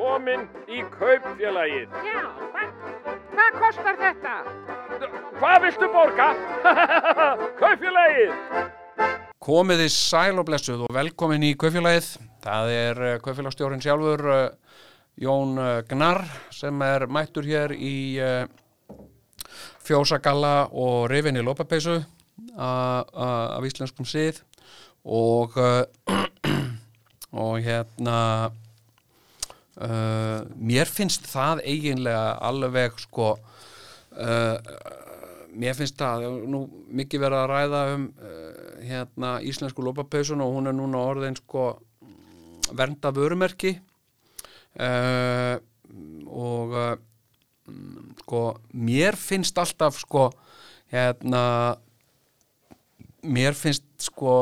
komin í kaupfélagið. Já, hvað, hvað kostar þetta? Hvað viltu borga? kaupfélagið! Komið í sæl og blessuð og velkomin í kaupfélagið. Það er uh, kaupfélagstjórin sjálfur uh, Jón uh, Gnar sem er mættur hér í fjósagalla og rifinni lópapeysu af íslenskum sið og, og hérna uh, mér finnst það eiginlega alveg sko uh, mér finnst það nú mikið verið að ræða um uh, hérna íslensku lópapeysun og hún er núna orðin sko vernda vörumerki. Og sko mér finnst alltaf sko hérna mér finnst sko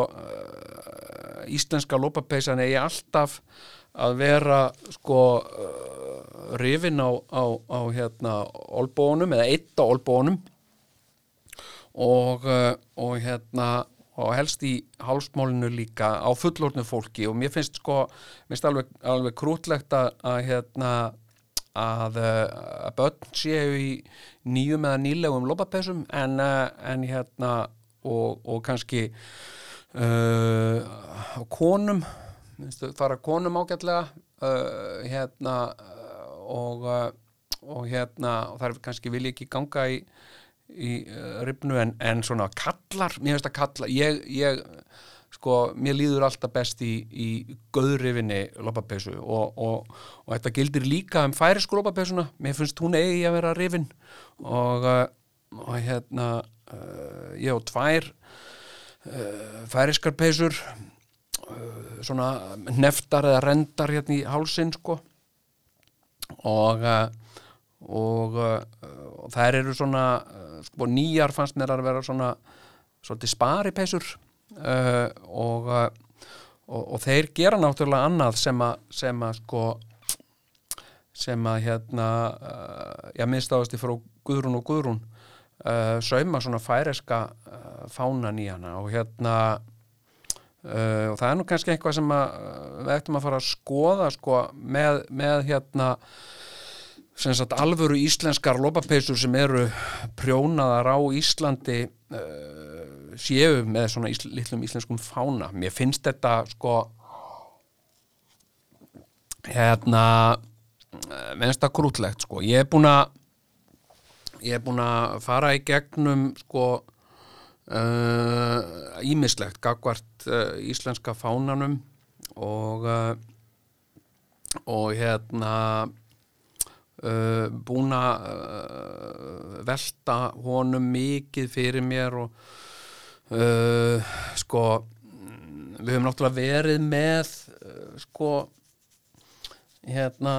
íslenska lópapeysan eigi alltaf að vera sko uh, rifin á, á, á hérna olbónum eða eitt á olbónum og, uh, og hérna og helst í hálsmálinu líka á fullorðnu fólki. Og mér finnst sko mér finnst alveg, alveg krútlegt að, að hérna að, að börn séu í nýjum eða nýlegum lópapessum en, en hérna og, og kannski uh, konum fara konum ágætlega uh, hérna og, og hérna og það er kannski vilja ekki ganga í, í uh, ribnu en, en svona kallar, mér finnst að kalla ég, ég sko, mér líður alltaf best í, í göðrifinni lopapeysu og, og, og þetta gildir líka um færisku lopapeyssuna, mér finnst hún eigi að vera rifin og, og hérna uh, ég og tvær uh, færiskar peysur uh, svona neftar eða rendar hérna í hálsin sko. Og og þær eru svona sko nýjar fannst mér að vera svona svolítið spari peysur uh, og, og, og þeir gera náttúrulega annað sem að, sem að sko sem að hérna uh, ég minnst áðast í frá Guðrún og Guðrún uh, sauma svona færeska fánan í hana. Og hérna og það er nú kannski eitthvað sem að, við ættum að fara að skoða sko með, með hérna sagt alvöru íslenskar lópapeisur sem eru prjónaðar á Íslandi uh, séu með svona ísl, litlum íslenskum fána. Mér finnst þetta sko hérna með þetta grútlegt sko. Ég er búin að ég er búin að fara í gegnum sko ímislegt uh, gagvart uh, íslenska fánanum og uh, og hérna búin að velta honum mikið fyrir mér og sko við höfum náttúrulega verið með sko hérna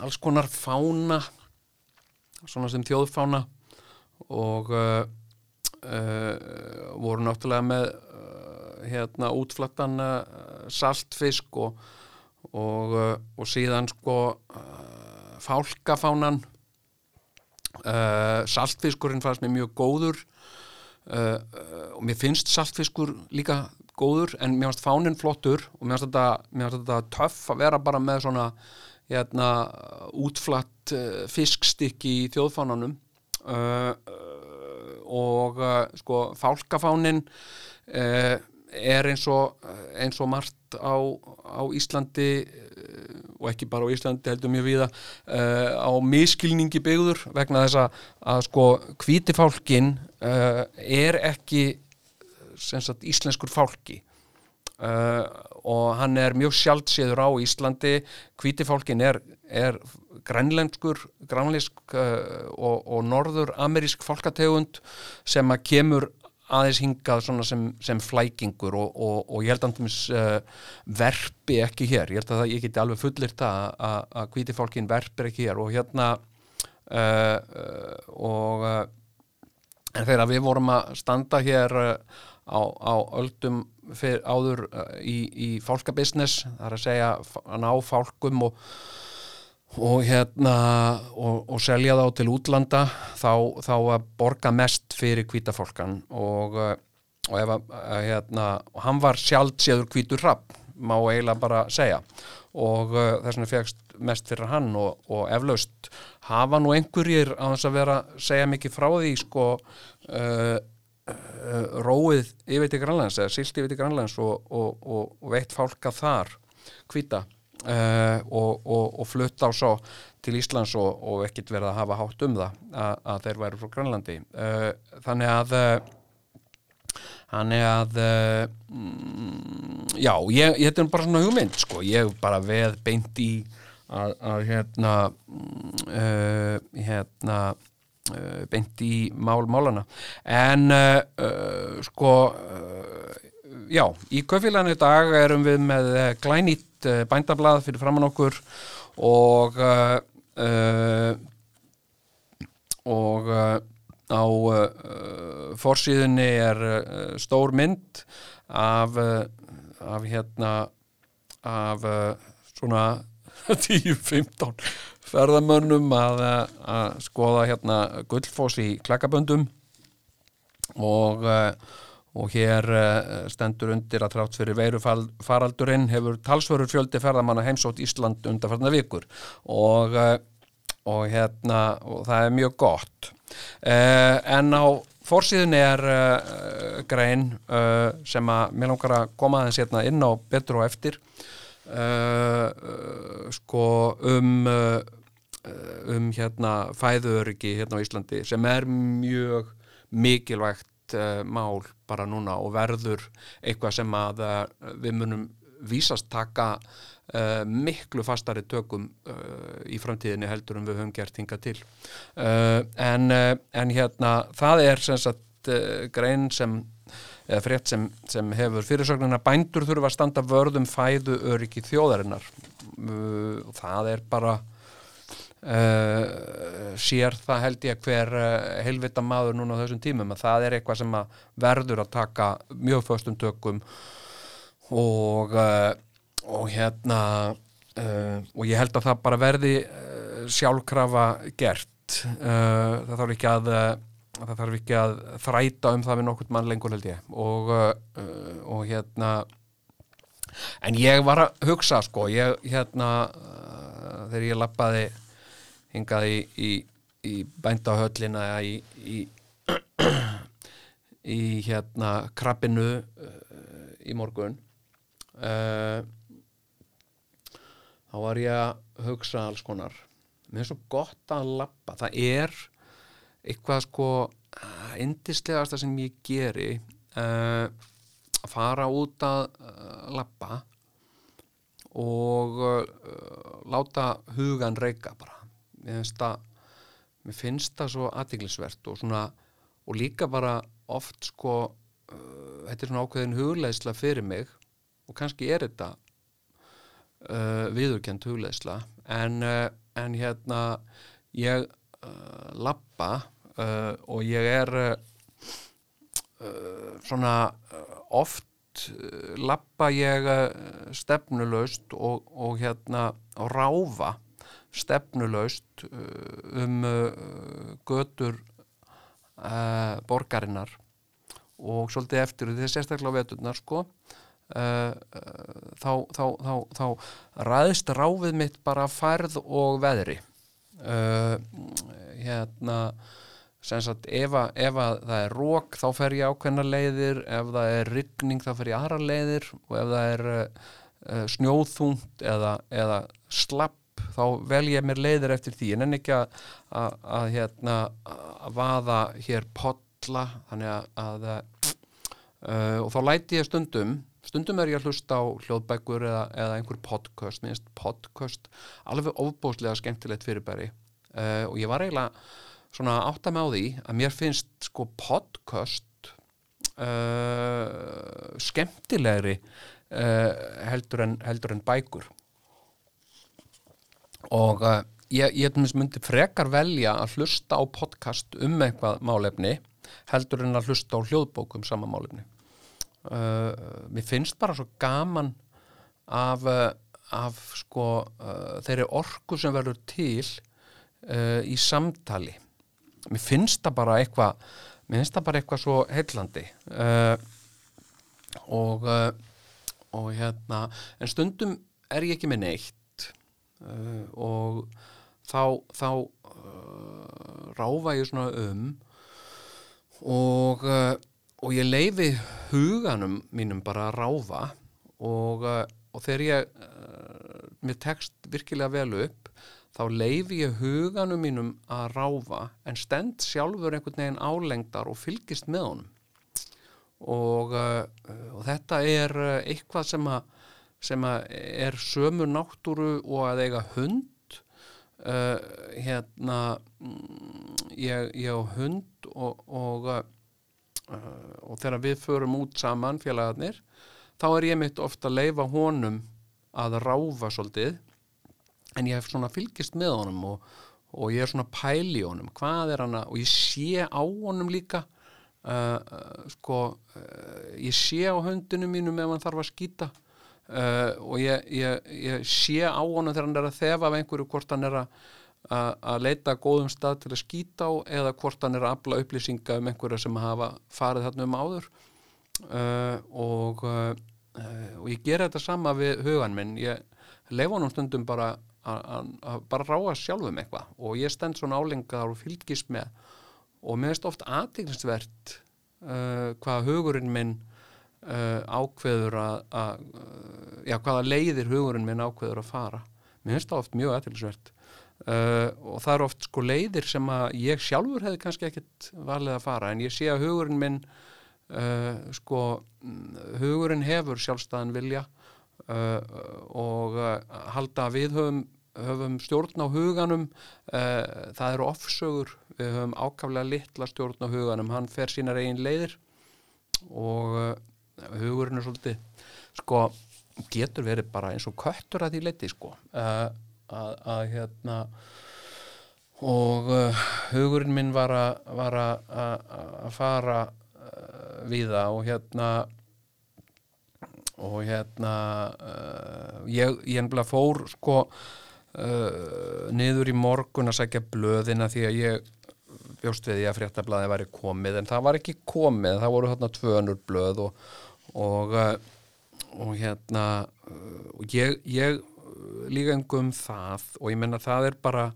alls konar fána svona sem þjóðfána og voru náttúrulega með hérna útflattan saltfisk og, og, og síðan sko fálkafánan. Uh, saltfiskurinn fannst mér mjög góður uh, uh, og mér finnst saltfiskur líka góður en mér finnst fánin flottur og mér finnst þetta, þetta töff að vera bara með svona hérna, útflatt fiskstykki í þjóðfánanum og sko fálkafánin er eins og, eins og margt á, á Íslandi og ekki bara á Íslandi heldur mjög viða uh, á miskilningi byggður vegna þess að, að sko kvítifálkin uh, er ekki sagt, íslenskur fálki. Uh, og hann er mjög sjálfséður á Íslandi. Kvítifálkin er, er grænlenskur, grænleisk og, og norður amerísk fálkategund sem að kemur aðeins hingað sem, sem flækingur og, og, og ég held hans uh, verpi ekki hér, ég held að það, ég geti alveg fullir það að hviti fólkin verpir ekki hér. Og hérna uh, uh, og en þegar við vorum að standa hér á, á öldum áður í, í fólkabisnes, það er að segja að ná fólkum og og hérna og, og selja þá til útlanda þá, þá að borga mest fyrir kvítafólkan og, og ef hérna, hann var sjálf séður kvítur rapp má eiginlega bara segja. Og uh, þess vegna fegst mest fyrir hann og, og eflaust. Hafa nú einhverjir á þess að vera segja mikið frá því sko uh, uh, róið yfir til Grænlands eða silt yfir til Grænlands og, og, og, og veitt fálka þar hvita uh, og, og, og flutta á svo til Íslands og, og ekkit verið að hafa hátt um það að, að þeir væru frá Grænlandi uh, þannig að uh, Þannig að, mm, já, ég, þetta er bara svona hugmynd, sko, ég bara veð beint í að, að hérna, uh, hérna, beint í mál málana. En, sko, já, í kaufélaginu í dag erum við með uh, glænýtt uh, bændablað fyrir framann okkur og, uh, og, á uh, forsíðunni er stór mynd af, af hérna af svona 10-15 ferðamönnum að, að skoða hérna gullfoss í klakaböndum og uh, og hér uh, stendur undir að trátt fyrir veirufaraldurinn hefur talsverður fjöldi ferðamanna heimsótt Ísland undarfarnar vikur. Og, uh, og hérna og það er mjög gott. Uh, en á forsíðun er grein sem að mér langar að koma aðeins hérna inn á betur og eftir sko um um hérna fæðuöryggi hérna á Íslandi sem er mjög mikilvægt uh, mál bara núna og verður eitthvað sem að uh, við munum vísast taka uh, miklu fastari tökum í framtíðinni heldur en við höfum gert hinga til. En, en hérna það er sem sagt grein sem eða frétt sem, sem hefur fyrirsögnuna bændur þurfa að standa vörðum fæðu öryggi þjóðarinnar. Og það er bara Uh, sér það held ég hver uh, helvita maður núna á þessum tímum að það er eitthvað sem að verður að taka mjög föstum tökum og uh, og hérna og ég held að það bara verði sjálfkrafa gert. Það þarf ekki að það þarf ekki að þræta um það við nokkurt mann lengur held ég. Og, og hérna en ég var að hugsa sko ég hérna þegar ég lappaði hingað í, í, í bændahöllina í, í, hérna krabbinu uh, í morgun. Uh, þá var ég að hugsa alls konar. Mér er svo gott að lappa það er eitthvað sko indislegasta sem ég geri uh, að fara út að lappa og láta hugan reyka bara mér finnst það mér finnst það svo aðtiklisvert og svona og líka bara oft sko uh, þetta er svona ákveðin hugleisla fyrir mig og kannski er þetta uh, viðurkjönd hugleisla en, uh, en hérna ég uh, lappa uh, og ég er uh, svona oft lappa ég stefnulaust og, og hérna ráfa stefnulaust um götur uh, borgarinnar og svolítið eftir því sérstaklega veturnar sko. Uh, þá, þá, þá, þá ræðist ráfið mitt bara færð og veðri. Uh, hérna sagt ef, að, ef að það er rók þá fer ég ákveðna leiðir ef það er ryggning þá fer ég aðra leiðir og ef það er snjóðþungt eða, eða slapp þá vel ég mér leiðir eftir því. En en ekki að, að, að, hérna, að vaða hér podla þannig að uh, og þá læti ég stundum stundum er ég að hlusta á hljóðbækur eða, eða einhver podcast, minnst podcast alveg ofbóslega skemmtilegt fyrirbæri. Uh, og ég var eiginlega svona átt að með á því að mér finnst sko podcast uh, skemmtilegri heldur en, heldur en bækur og uh, ég, ég myndi frekar velja að hlusta á podcast um eitthvað málefni heldur en að hlusta á hljóðbókum sama málefni. Uh, mér finnst bara svo gaman af, uh, af sko uh, þeirri orku sem verður til í samtali. Mér finnst það bara eitthvað mér finnst það bara eitthvað svo heillandi. Og og hérna, en stundum er ég ekki með neitt uh, og þá, þá uh, ráfa ég svona um og, uh, og ég leifi huganum mínum bara að ráfa og, og þegar ég mér tekst virkilega vel upp þá leifi ég huganum mínum að ráfa en stend sjálfur einhvern veginn álengdar og fylgist með honum. Og, og þetta er eitthvað sem að sem er sömu náttúru og að eiga hund uh, hérna mm, ég, ég á hund og og, uh, og þegar við förum út saman félagarnir þá er ég mitt ofta að leifa honum að ráfa svolítið en ég hef svona fylgist með honum og, og ég er svona pæli honum. Hvað er hann að, og ég sé á honum líka uh, sko ég sé á höndunum mínum ef hann þarf að skýta uh, og ég, ég, ég sé á honum þegar hann er að þefa af einhverju hvort hann er að að að leita góðum stað til að skýta á eða hvort hann er að afla upplýsinga um einhverja sem hafa farið þarna um áður. Uh, og, uh, og ég gera þetta sama við hugan minn. Ég leif honum stundum bara að- bara ráa sjálfum eitthvað. Og ég stend svona álengar og fylgist með. Og mér finnst oft aðtiklisvert uh, hvað hugurinn minn uh, ákveður að, uh, já, hvaða leiðir hugurinn minn ákveður að fara. Mér finnst það oft mjög aðtiklisvert uh, og það er oft sko leiðir sem að ég sjálfur hefði kannski ekkit valið að fara en ég sé að hugurinn minn uh, sko hugurinn hefur sjálfstæðan vilja uh, og uh, halda að við höfum, höfum stjórn á huganum. Uh, það eru ofsögur. Við höfum ákaflega litla stjórn á huganum. Hann fer sínar eigin leiðir. Og uh, hugurinn er svolítið sko getur verið bara eins og köttur að því leiti sko uh, að, að hérna og uh, hugurinn minn var að að- að að fara uh, við það og hérna og hérna uh, ég, ég ennbla fór sko uh, niður í morgun að sækja blöðina því að ég bjóst við því að fréttablaði væri komið en það var ekki komið, það voru þarna tvönur blöð og, og, uh, og hérna uh, og ég, ég líka um það og ég menna það er bara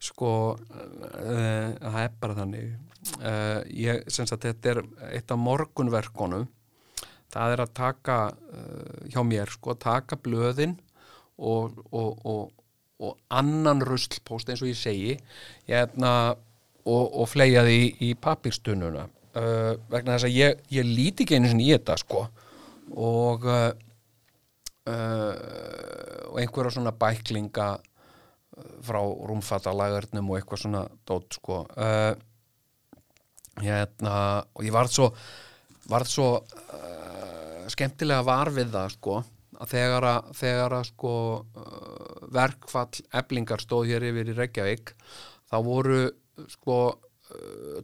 sko uh, það er bara þannig uh, ég, sem sagt, þetta er eitt af morgunverkonum það er að taka uh, hjá mér, sko, taka blöðin og, og, og, og annan ruslpost eins og ég segi hérna, og, og fleia því í, í papirstununa uh, vegna þess að ég, ég líti ekki einu sinni í þetta sko. Og uh, uh, einhverja svona bæklinga uh, frá rúmfattalagarnum og eitthvað svona dót sko. Uh, hérna og ég varð svo varð svo uh, skemmtilega var við það sko að þegar að, þegar að sko verkfall eblingar stóð hér yfir í Reykjavík þá voru sko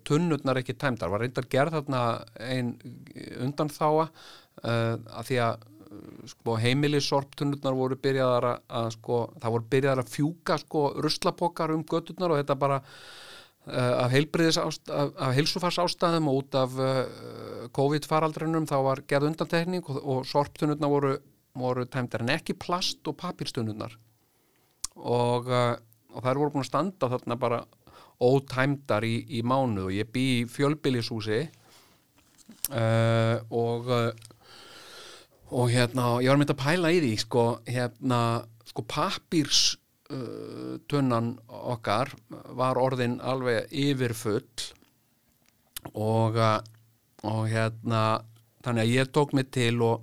tunnurnar ekki tæmdar. Var reyndar gerð þarna ein undanþáa uh, að því að uh, sko heimilisorptunnurnar voru byrjaðar að, sko það voru byrjaðar að fjúka sko ruslapokar um göturnar og þetta bara af heilsufars ástæðum og út af uh, COVID-faraldrinum þá var gerð undantekning og, og sorptunurnar voru, voru tæmdar en ekki plast og papírstunurnar og, og þær voru búin að standa þarna bara ótæmdar í, í mánu og ég bý í fjölbýlishúsi og og hérna ég var mynd að pæla í því sko hérna sko papírs uh, okkar var orðin alveg yfirfull og, uh, og hérna þannig að ég tók mig til og,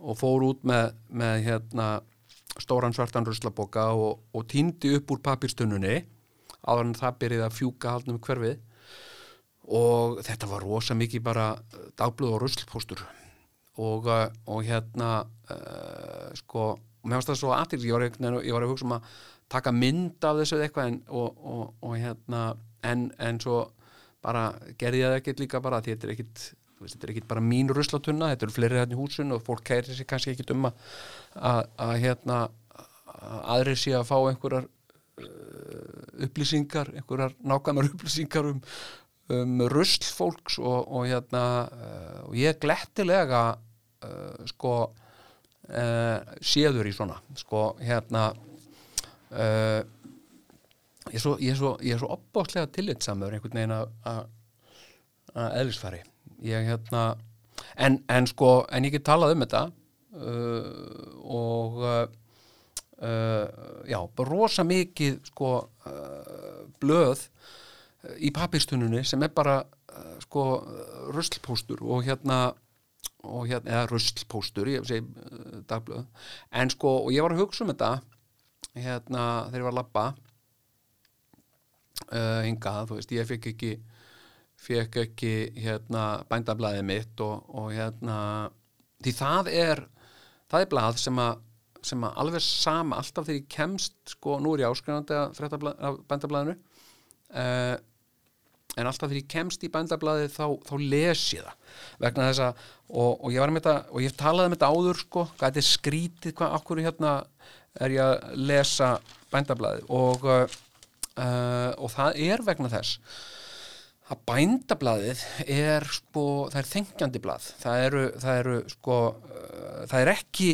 og fór út með, með hérna stóran svartan ruslaboka og, og týndi upp úr papírstunnunni áður en það byrjaði að fjúka haldnum hverfið. Og þetta var rosa mikið bara dagblöð og ruslpóstur. Og, uh, og hérna uh, sko, mér finnst það svo aðtil ég, var að hugsa um að taka mynd af þessu eitthvað en, og, og, og hérna en, en svo bara gerði ég það ekkert líka bara því þetta er þú veist, þetta er ekkit bara mín ruslatunna, þetta eru fleiri hérna í húsun og fólk kæri sér kannski ekkit um að, að, að hérna að aðrir sé að fá einhverjar upplýsingar, einhverjar nákvæmar upplýsingar um, um rusl fólks og, og hérna uh, og ég glettilega uh, sko uh, séður í svona sko hérna uh, ég er svo, svo, svo opbóðslega tillitsamur einhvern veginn að eðlisfari. Ég hérna en, en sko, en ég get talað um þetta uh, og uh, já, rosa mikið sko uh, blöð uh, í pappistununni sem er bara uh, sko ruslpóstur og hérna og hérna, eða ruslpóstur ég segi uh, dagblöð. En sko, og ég var að hugsa um þetta hérna, þegar ég var að uh, hingað, þú veist, ég fekk ekki fekk ekki hérna bændablaðið mitt og, og hérna því það er það er blað sem að sem að alveg sama, alltaf þegar ég kemst sko, nú er ég áskrifandi af bændablaðinu uh, en alltaf þegar ég kemst í bændablaðið þá, þá les ég það vegna þess að og, og ég var með þetta, og ég talaði með þetta áður sko, hvað þetta er skrítið hvað okkur hérna er ég að lesa bændablaðið? Og uh, og það er vegna þess að bændablaðið er sko, það er þengjandi blað. Það eru, það eru sko uh, það er ekki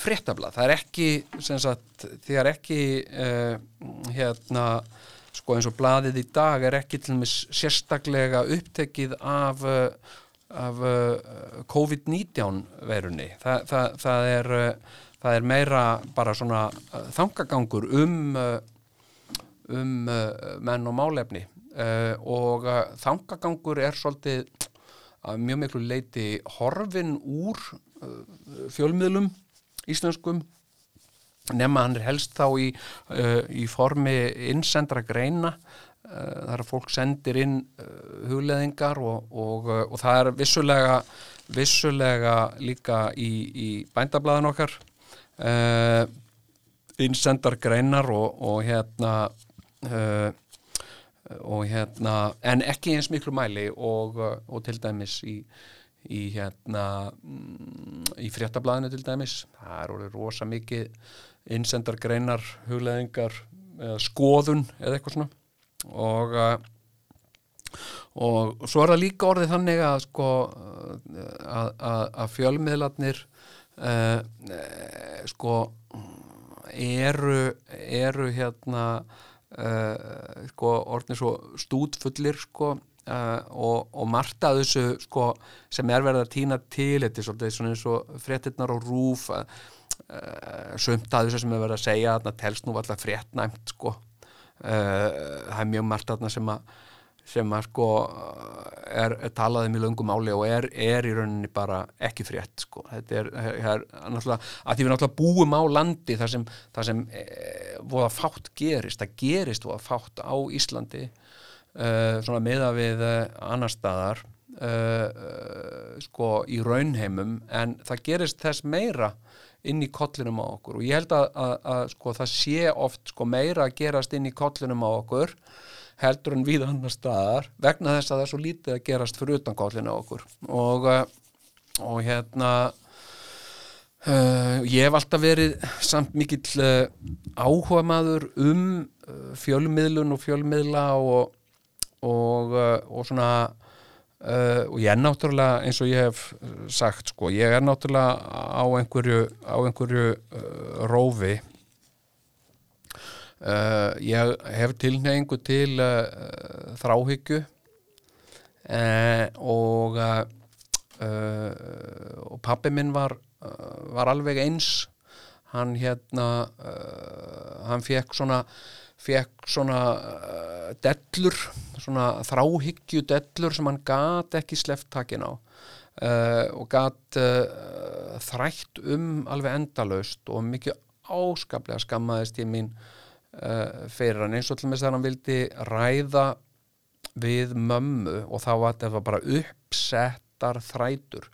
fréttablað það er ekki, sagt því er ekki uh, hérna, sko eins og blaðið í dag er ekki til dæmis sérstaklega upptekið af uh, af uh, COVID-19 verunni það, það, það er uh, það er meira bara svona þangagangur um um menn og málefni. Og þangagangur er svolítið að mjög miklu leiti horfin úr fjölmiðlum íslenskum nema hann er helst þá í, uh, í formi innsendra greina. Uh, þar að fólk sendir inn uh, hugleðingar og, og, uh, og það er vissulega vissulega líka í, í bændablaðin okkar uh, innsendar greinar og, og hérna uh, og hérna en ekki eins miklu mæli og, til dæmis í, í hérna mm, í fréttablaðinu til dæmis. Það er orðið rosa mikið innsendar greinar, hugleðingar skoðun eða eitthvað svona. Og uh, og svo er það líka orðið þannig að sko að, að, að fjölmiðlarnir uh, sko eru eru hérna uh, sko orðin svo stútfullir sko uh, og, og margt að þessu sko sem er verið að týna til þetta er svolítið svona eins og fréttinnar og rúf uh, sumt að þessu sem er verið að segja þarna telst nú alltaf fréttnæmt sko uh, það er mjög margt þarna sem að sem að sko er, er talaðið mjög löngum áli og er, er í rauninni bara ekki frétt sko. þetta er, er náttúrulega að því við náttúrulega búum á landi þar sem, þar sem e, voða fátt gerist, það gerist voða fátt á Íslandi uh, svona meða við uh, annar staðar uh, sko í raunheimum en það gerist þess meira inn í kollinum á okkur. Og ég held að, að, að sko það sé oft sko meira að gerast inn í kollinum á okkur heldur en við annar staðar vegna þess að það er svo lítið að gerast fyrir utan kollinu á okkur. Og, og hérna uh, ég hef alltaf verið samt mikill uh, áhuga maður um uh, fjölmiðlun og fjölmiðla og, og, uh, og svona uh, og ég er náttúrulega eins og ég hef uh, sagt sko, ég er náttúrulega á einhverju, á einhverju uh, rófi. Uh, ég hef tilneyingu til þráhyggju og og pappi minn var var alveg eins. Hann hérna hann fekk svona fekk svona dellur svona þráhyggju dellur sem hann gat ekki sleft takin á. Og gat þrætt um alveg endalaust og mikið áskaplega skammaðist ég mín uh, fyrir hann. Eins og þess að hann vildi ræða við mömmu og þá var þetta bara uppsettar þrætur.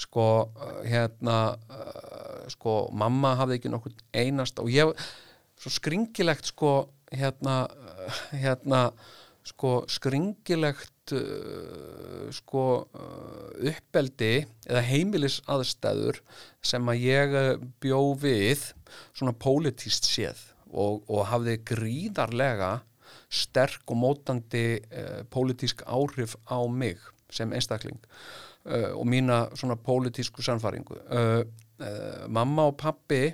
Sko uh, hérna uh, sko mamma hafði ekki nokkuð einast og ég svo skringilegt sko hérna hérna sko skringilegt uh, sko uh, uppeldi eða heimilis aðstæður sem að ég uh, bjó við svona pólitíst séð og, og hafði gríðarlega sterk og mótandi uh, pólitísk áhrif á mig sem einstakling uh, og mína svona pólitísku sannfaringu uh, mamma og pappi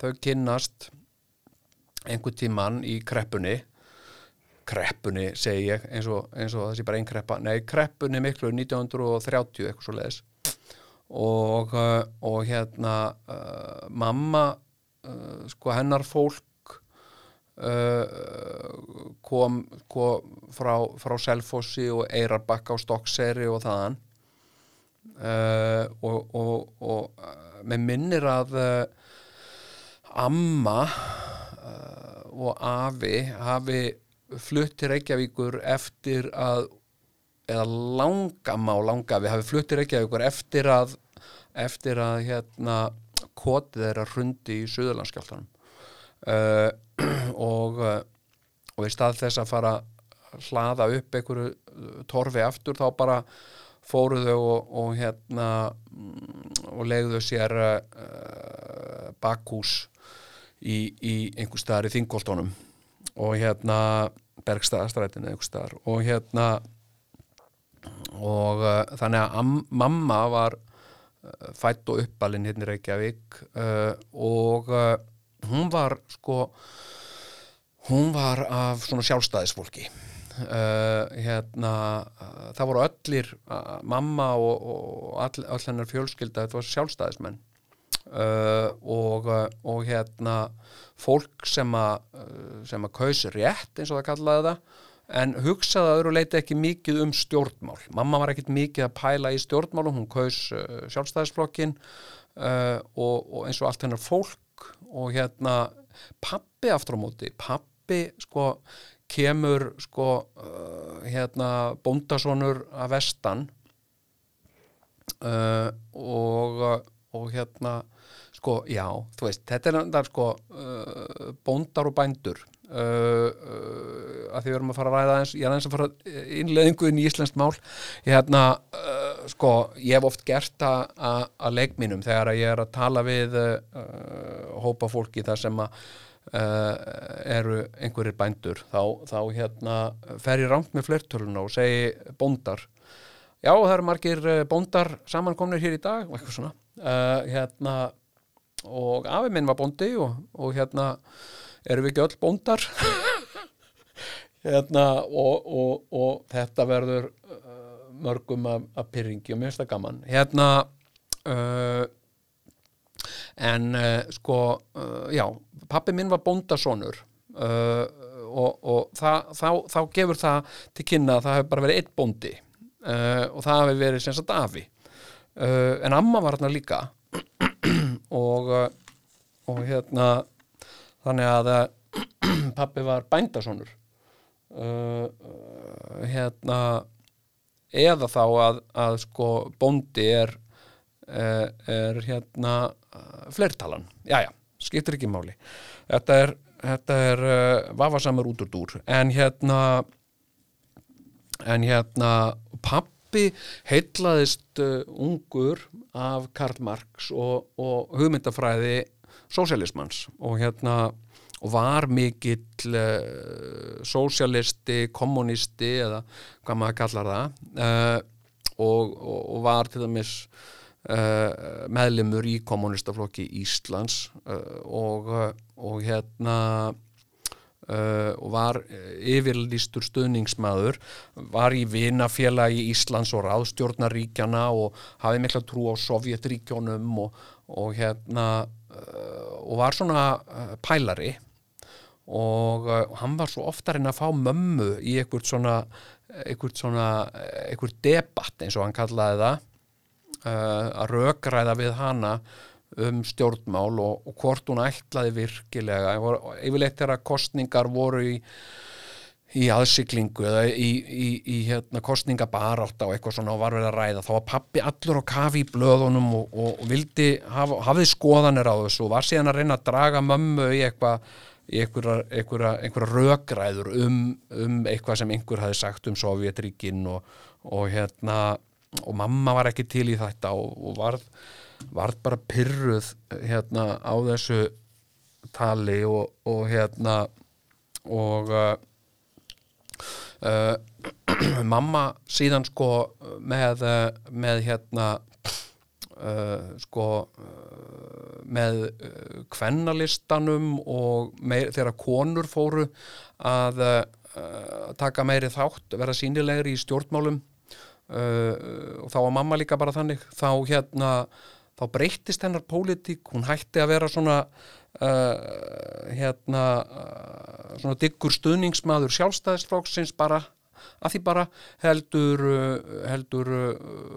þau kynnast einhvern tímann í kreppunni. Kreppunni segi ég eins og, eins og sé bara einn kreppa. Nei, kreppunni miklu 1930 eitthvað svo leiðis og, uh, og hérna uh, mamma uh, sko hennar fólk uh, kom, kom frá, frá Selfossi og Eirarbakka og Stokkseri og þaðan. Og, og, með minnir að amma og afi hafi flutt til Reykjavíkur eftir að eða langamma og langafi hafi flutt til Reykjavíkur eftir að eftir að hérna kotið þeirra hrundi í Suðurlandskjáltanum uh, og uh, og í stað þess að fara að hlaða upp einhverju uh, torfi aftur þá bara fóruðu og, og hérna mm, og legðu sér uh, bakhús í, í einhver staðar í Þingoltónum og hérna Bergstaðastrætinu einhver staðar og hérna og uh, þannig að am, mamma var uh, fætt og uppalinn hérna í Reykjavík uh, og hún var sko hún var af svona sjálfstæðisfólki. Hérna það voru öllir mamma og, og all, all hennar fjölskylda þetta var sjálfstæðismenn uh, og, uh, og hérna fólk sem að uh, sem að kaus rétt eins og það kallaði það en hugsaði að öðru leiti ekki mikið um stjórnmál. Mamma var ekkit mikið að pæla í stjórnmálum hún kaus uh, sjálfstæðisflokkin uh, og, og eins og allt hennar fólk og hérna pappi aftur á móti pappi sko kemur sko uh, hérna bóndasonur að vestan og, og hérna sko já, þú veist, þetta er það sko uh, bóndar og bændur. Uh, uh, að því við erum að fara að ræða eins, ég er eins að fara innleðingu inn í íslenskt mál. Hérna, uh, sko, ég hef oft gert að leikmínum þegar ég er að tala við uh, hópa fólki þar sem að uh, eru einhverjir bændur. Þá, þá hérna fer ég rangt með flertöluna og segi bóndar. Já, það eru margir bóndar samankomnir hér í dag og eitthvað svona. Hérna og afi minn var bóndi og, og hérna erum við ekki öll bóndar. Hérna og, og, og þetta verður uh, mörgum af pyrringi og mér finnst það gaman. Hérna uh, en uh, sko uh, já, pappi minn var bóndasonur uh, og, og það, þá, þá gefur það til kynna að það hefur bara verið eitt bóndi uh, og það hefur verið sem sagt afi. En amma var hérna líka og, uh, og hérna þannig að uh, pappi var bændasonur uh, uh, hérna eða þá að, að sko bóndi er er hérna uh, fleirtalan, já já, skiptir ekki máli. Þetta er, þetta er uh, vafasamur út úr dúr en hérna en hérna pappi heitlaðist uh, ungur af Karl Marx og, og hugmyndafræði sósialismans og hérna og var mikill uh, sósialisti, kommunisti eða hvað maður kallar það uh, og, og, og var til dæmis uh, meðlimur í kommunistaflokki Íslands uh, og, uh, og hérna Uh, og var yfirlýstur stuðningsmaður var í vinafélagi Íslands og ráðstjórnaríkjana og hafði mikla trú á Sovjetríkjónum og, og hérna uh, og var svona uh, pælari. Og hann var svo oftar en að fá mömmu í einhvert svona einhvert svona, einhvert debatt eins og hann kallaði það að rökræða við hana um stjórnmál og, og hvort hún ætlaði virkilega. Yfirleitt þegar kostningar voru í, í aðsiklingu eða í, í, í hérna, kostningabarátt og eitthvað svona og var verið að ræða þá var pappi allur á kafi í blöðunum og, og, og vildi hafa, hafði skoðanir á þessu og var síðan að reyna að draga mömmu í eitthvað í einhverja, einhverja, einhverja rökræður um, um eitthvað sem einhver hafi sagt um Sovjetríkin og, og hérna og mamma var ekki til í þetta og, og varð varð bara pyrruð hérna á þessu tali og, og hérna og uh, uh, mamma síðan sko með, með hérna uh, sko uh, með uh, kvennalistanum og meir, þegar konur fóru að uh, taka meiri þátt, vera sínilegri í stjórnmálum uh, og þá var mamma líka bara þannig. Þá hérna, þá breyttist hennar pólitík, hún hætti að vera svona uh, hérna uh, svona diggur stuðningsmaður sjálfstæðisflokksins bara að því bara heldur, uh, heldur uh,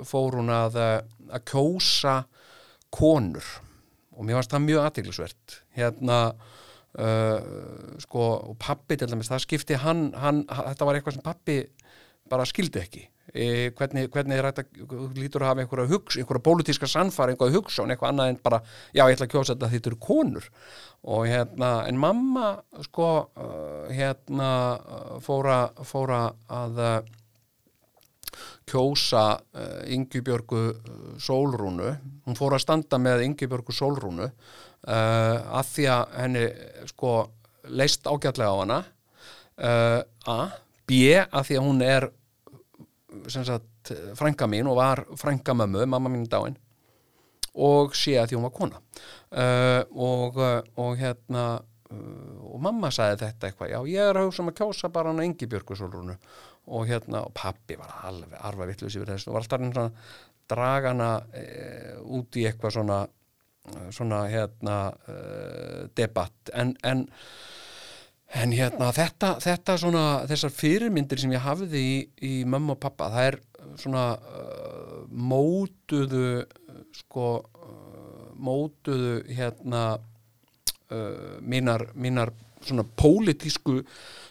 fór hún að, uh, að kjósa konur. Og mér fannst það mjög aðteglisvert hérna uh, sko og pappi til dæmis, það skipti hann, hann þetta var eitthvað sem pappi bara skildi ekki e, hvernig, hvernig er þetta lítur að hafa einhverja hugsa, einhverja pólitíska sannfara, einhverja hugsa og eitthvað annað en bara, já ég ætla að kjósa þetta þetta eru konur. Og hérna en mamma sko uh, hérna uh, fóra, fóra að kjósa Ingjubjörgu uh, Sólrúnu. Hún fór að standa með Ingjubjörgu Sólrúnu uh, að því að henni sko leist ágætlega á hana uh, A, B. Að því að hún er frænka mín og var frænka mömmu, mamma mín er dáin og sé að því hún var kona. Uh, og, uh, og hérna uh, og mamma sagði þetta eitthvað já ég er hugsa um að kjósa bara hann að engi björgusólrunu og hérna og pappi var alveg arfa vittlust yfir þessu og var alltaf svona dragana e, út í eitthvað svona svona hérna uh, debatt. En, en En hérna þetta, þetta svona, þessar fyrirmyndir sem ég hafði í, í mömmu og pappa, það er svona uh, mótuðu, sko, uh, mótuðu hérna uh, mínar, mínar svona pólitísku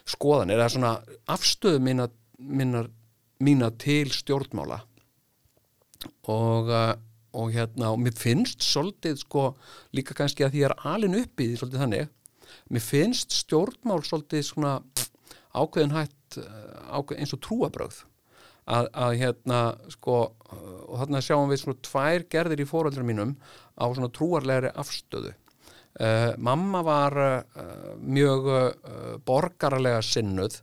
skoðanir, eða svona afstöðu mína, mínar, mína til stjórnmála. Og, uh, og hérna, og mér finnst svolítið, sko, líka kannski að því ég er alin upp í því svolítið þannig, mér finnst stjórnmál svolítið svona ákveðin hætt ákveð, eins og trúabröð að, að hérna sko og þarna sjáum við svona tvær gerðir í fóröldra mínum á svona trúarlegri afstöðu. Uh, mamma var uh, mjög uh, borgarlega sinnuð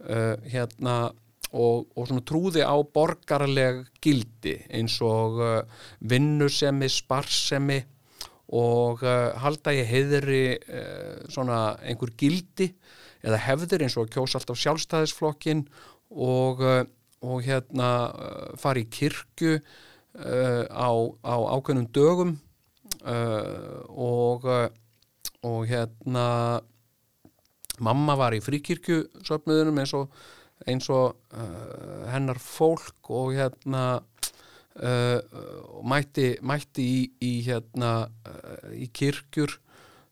hérna og, og svona trúði á borgarleg gildi eins og vinnusemi, sparsemi og uh, halda ég heiðri uh, svona einhver gildi eða hefðir eins og kjósa alltaf sjálfstæðisflokkin og, uh, og hérna fari í kirkju á, á ákveðnum dögum og, og hérna mamma var í fríkirkju söpmiðunum eins og, eins og hennar fólk og hérna Uh, mætti, mætti í, í hérna uh, í kirkjur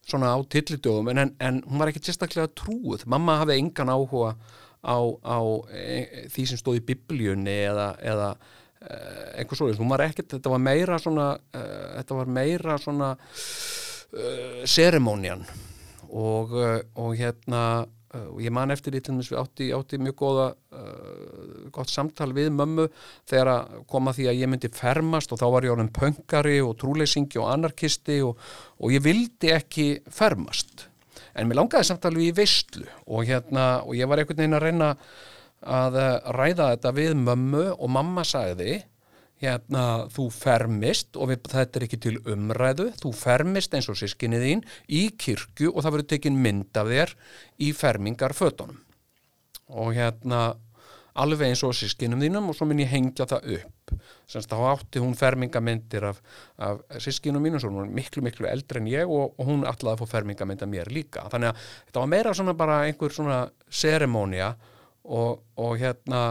svona á tillidögum en, en hún var ekki sérstaklega trúið mamma hafði engan áhuga á, á e, því sem stóð í biblíunni eða, eða e, einhver svo, hún var ekkert, þetta var meira svona e, þetta var meira svona seremónian og, og hérna og ég man eftir því til þess að við átti, átti mjög góða uh, gott samtal við mömmu þegar að koma því að ég myndi fermast og þá var ég orðin pöngari og trúleysingi og anarkisti og, og ég vildi ekki fermast. En mér langaði samtal við í veistlu og hérna og ég var einhvern veginn að reyna að ræða þetta við mömmu og mamma sagði hérna þú fermist og við, þetta er ekki til umræðu, þú fermist eins og sískinni þín í kirkju og það verður tekin mynd af þér í fermingarfötunum. Og hérna alveg eins og sískinum þínum og svo minn ég hengja það upp. Semst þá átti hún fermingamyndir af, af sískinum mínum, svo hún var miklu miklu eldri en ég og, og hún allaði að få fermingamynd af mér líka, þannig að þetta var meira svona bara einhver svona seremónia og, og hérna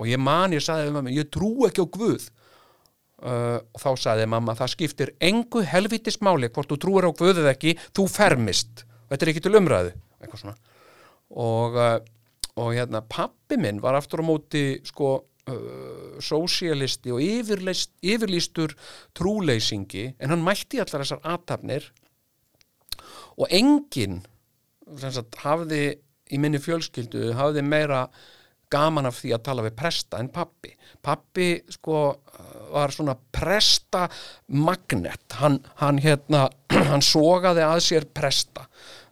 og ég man, ég sagði um mamma, ég trú ekki á Guð. Uh, og þá sagði mamma, það skiptir engu helvitis máli hvort þú trúir á Guðið ekki, þú fermist. Þetta er ekki til umræðu og, uh, og hérna pappi minn var aftur á móti sko uh, sósialisti og yfirlýstur trúleysingi en hann mætti allar þessar aðtapnir og enginn sagt, hafði í minni fjölskyldu hafði meira gaman af því að tala við presta en pappi. Pappi sko var svona presta magnet, hann, hann hérna, hann sogaði að sér presta.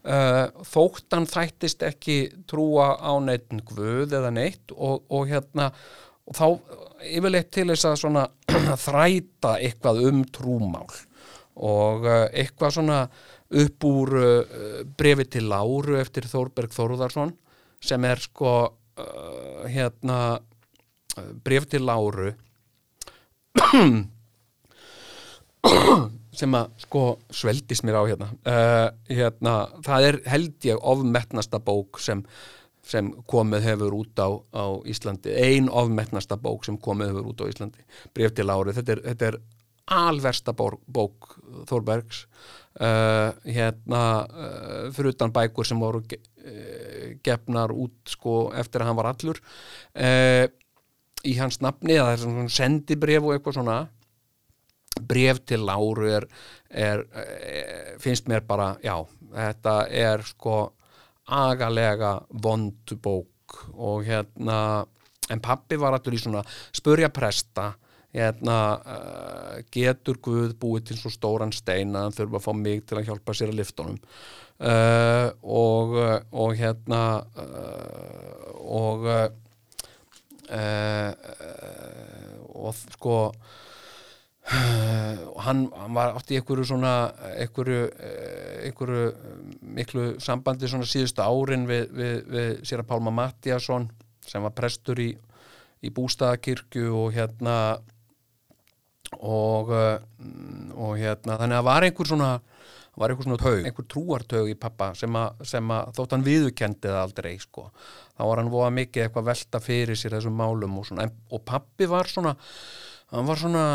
Uh, þóttan þættist ekki trúa á neitt guð eða neitt og, og hérna og þá yfirleitt til þess að svona þræta eitthvað um trúmál og uh, eitthvað svona upp úr uh, brefi til Láru eftir Þórberg Þórðarsson sem er sko uh, hérna uh, bref til Láru sem að sko sveldist mér á hérna. Uh, hérna, það er held ég ofmetnasta bók sem, sem komið hefur út á, á Íslandi. Ein ofmetnasta bók sem komið hefur út á Íslandi. Bref til Láru, þetta er, þetta er alversta bók, bók Þórbergs. Uh, hérna uh, fyrir utan bækur sem voru gefnar út sko eftir að hann var allur. Uh, í hans nafni eða þessum svona sendibref og eitthvað svona bref til Láru er, er, er finnst mér bara, já, þetta er sko agalega vond bók. Og hérna en pappi var allur í svona spurja presta hérna uh, getur Guð búið til svo stóran stein að hann þurfa að fá mig til að hjálpa sér að liftunum uh, og, og hérna uh, og og sko hann, hann var átti í einhverju svona einhverju, einhverju miklu sambandi svona síðustu árin við, við, við sér að Pálma Mattiasson sem var prestur í, í bústaðakirkju og hérna og, og hérna þannig að var einhver svona var einhver svona taug, einhver trúartaug í pappa sem að, sem að þótt hann viðukendi það aldrei sko, þá var hann voða mikið eitthvað velta fyrir sér þessum málum og svona, og pappi var svona hann var svona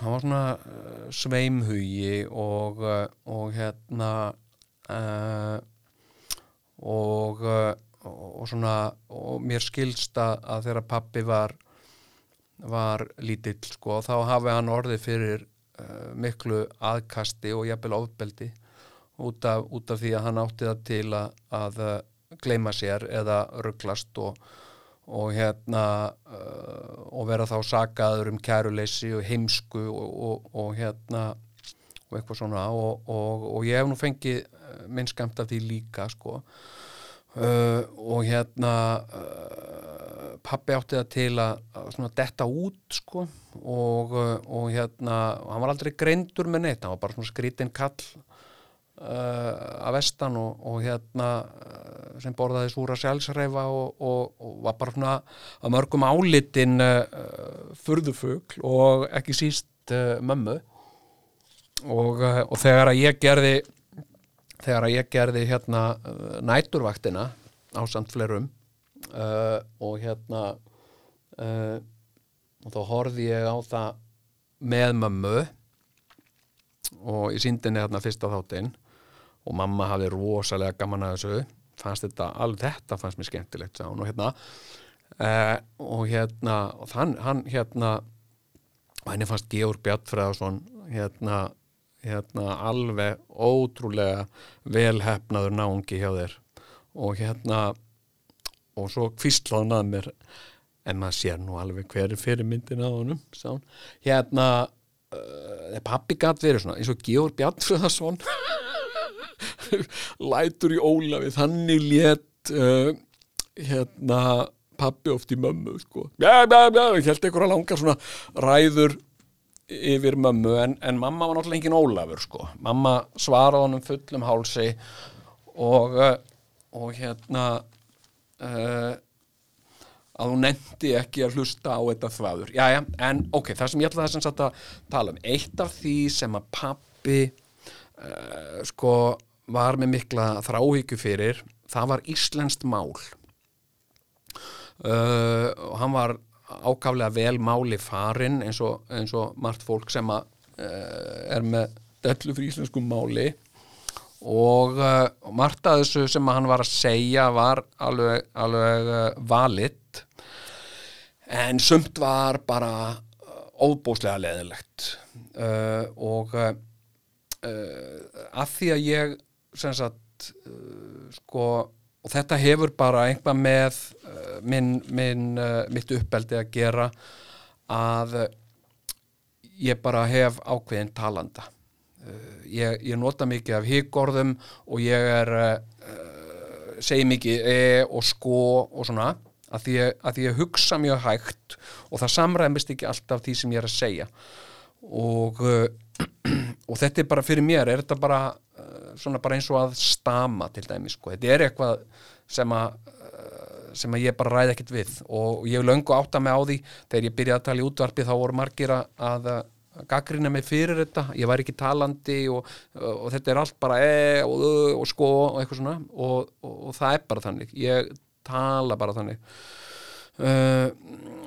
hann var svona uh, sveimhugi og, uh, og hérna uh, og, og svona og mér skilsta að þegar pappi var var lítill sko þá hafi hann orðið fyrir uh, miklu aðkasti og jafnvel ofbeldi út af, út af því að hann átti það til að, að gleima sér eða rugglast og og hérna uh, og vera þá sagaður um kæruleysi og heimsku og, og, hérna eitthvað svona. Og, ég hef nú fengið minn skamt af því líka sko. Uh, og hérna pappi átti það til að, að detta út sko og hérna og hann var aldrei greindur með neitt, hann var bara svona skrítinn kall Uh, að vestan og, og hérna uh, sem borðaði súra sjálfsreifa og, og, og var bara svona að mörgum álitin uh, furðufugl og ekki síst mömmu. Og þegar að ég gerði þegar að ég gerði hérna næturvaktina á samt flerum og hérna og þá horfði ég á það með mömmu og ég síndi henni hérna fyrsta þáttinn og mamma hafði rosalega gaman að þessu. Fannst þetta, alveg þetta fannst mér skemmtilegt og hérna. Uh, og hérna, og þann, hann hérna og henni fannst Georg Bjartfræðarsson hérna, hérna alveg ótrúlega velhefnaður náungi hjá þér. Og hérna og svo kvistlaðun að mér en maður sér nú alveg hver er fyrirmyndin að honum sá. hérna uh, pappi gæt verið svona eins og Georg Bjartfræðarsson lætur í Ólafi þannig létt uh, hérna pappi oft í mömmu sko. já, já, já, ég held einhverja langar svona ræður yfir mömmu en, en mamma var náttúrulega engin Ólafur sko. mamma svaraði honum fullum hálsi og uh, og hérna uh, að hún nefndi ekki að hlusta á þetta þvaður. Já, já, en ok, það sem ég ætla þess að tala um eitt af því sem að pappi uh, sko var með mikla þráhyggju fyrir það var Íslenskt mál. Uh, og hann var ákaflega vel máli farin eins og, eins og margt fólk sem að, uh, er með dellu fyrir íslensku máli og uh, margt að þessu sem hann var að segja var alveg, alveg uh, valitt en sumt var bara óbúslega leðilegt uh, og að því að ég sem sagt sko og þetta hefur bara einhvað með minn, minn, mitt uppeldi að gera að ég bara hef ákveðin talanda ég, ég nota mikið af hyggorðum og ég er segi mikið e og sko og svona að því, að því ég hugsa mjög hægt og það samræmist ekki alltaf því sem ég er að segja. Og, og þetta er bara fyrir mér, er þetta bara bara eins og að stama til dæmis, sko, þetta er eitthvað sem að sem að ég bara ræði ekkert við. Og ég hef löngu átt að mig á því þegar ég byrjaði að tala í útvarpi þá voru margir að gaggrina mig fyrir þetta, ég var ekki talandi og, og þetta er allt bara e og, og sko og eitthvað svona. Og, og það er bara þannig. Ég tala bara þannig. Uh,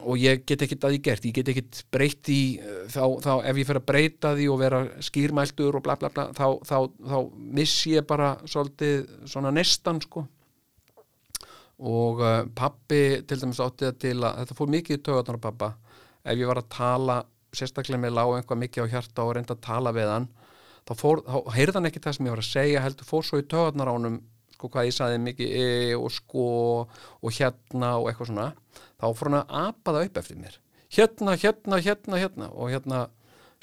og ég get ekkit að ég gert, ég get ekkit breytt í þá, þá ef ég fer að breyta því og vera skýrmæltur og bla bla bla þá, þá, þá miss ég bara svolítið svona nestan sko. Og uh, pappi til dæmis átti það til að þetta fór mikið í töðunar pappa ef ég var að tala sérstaklega með lág einhvað mikið á hjarta og reynda að tala við hann þá, fór, þá heyrði hann ekki það sem ég var að segja heldur fór svo í töðunar ánum sko hvað ég saði mikið e og sko og hérna og eitthvað svona. Þá fór hann að apa það upp eftir mér. Hérna, hérna, hérna, hérna og hérna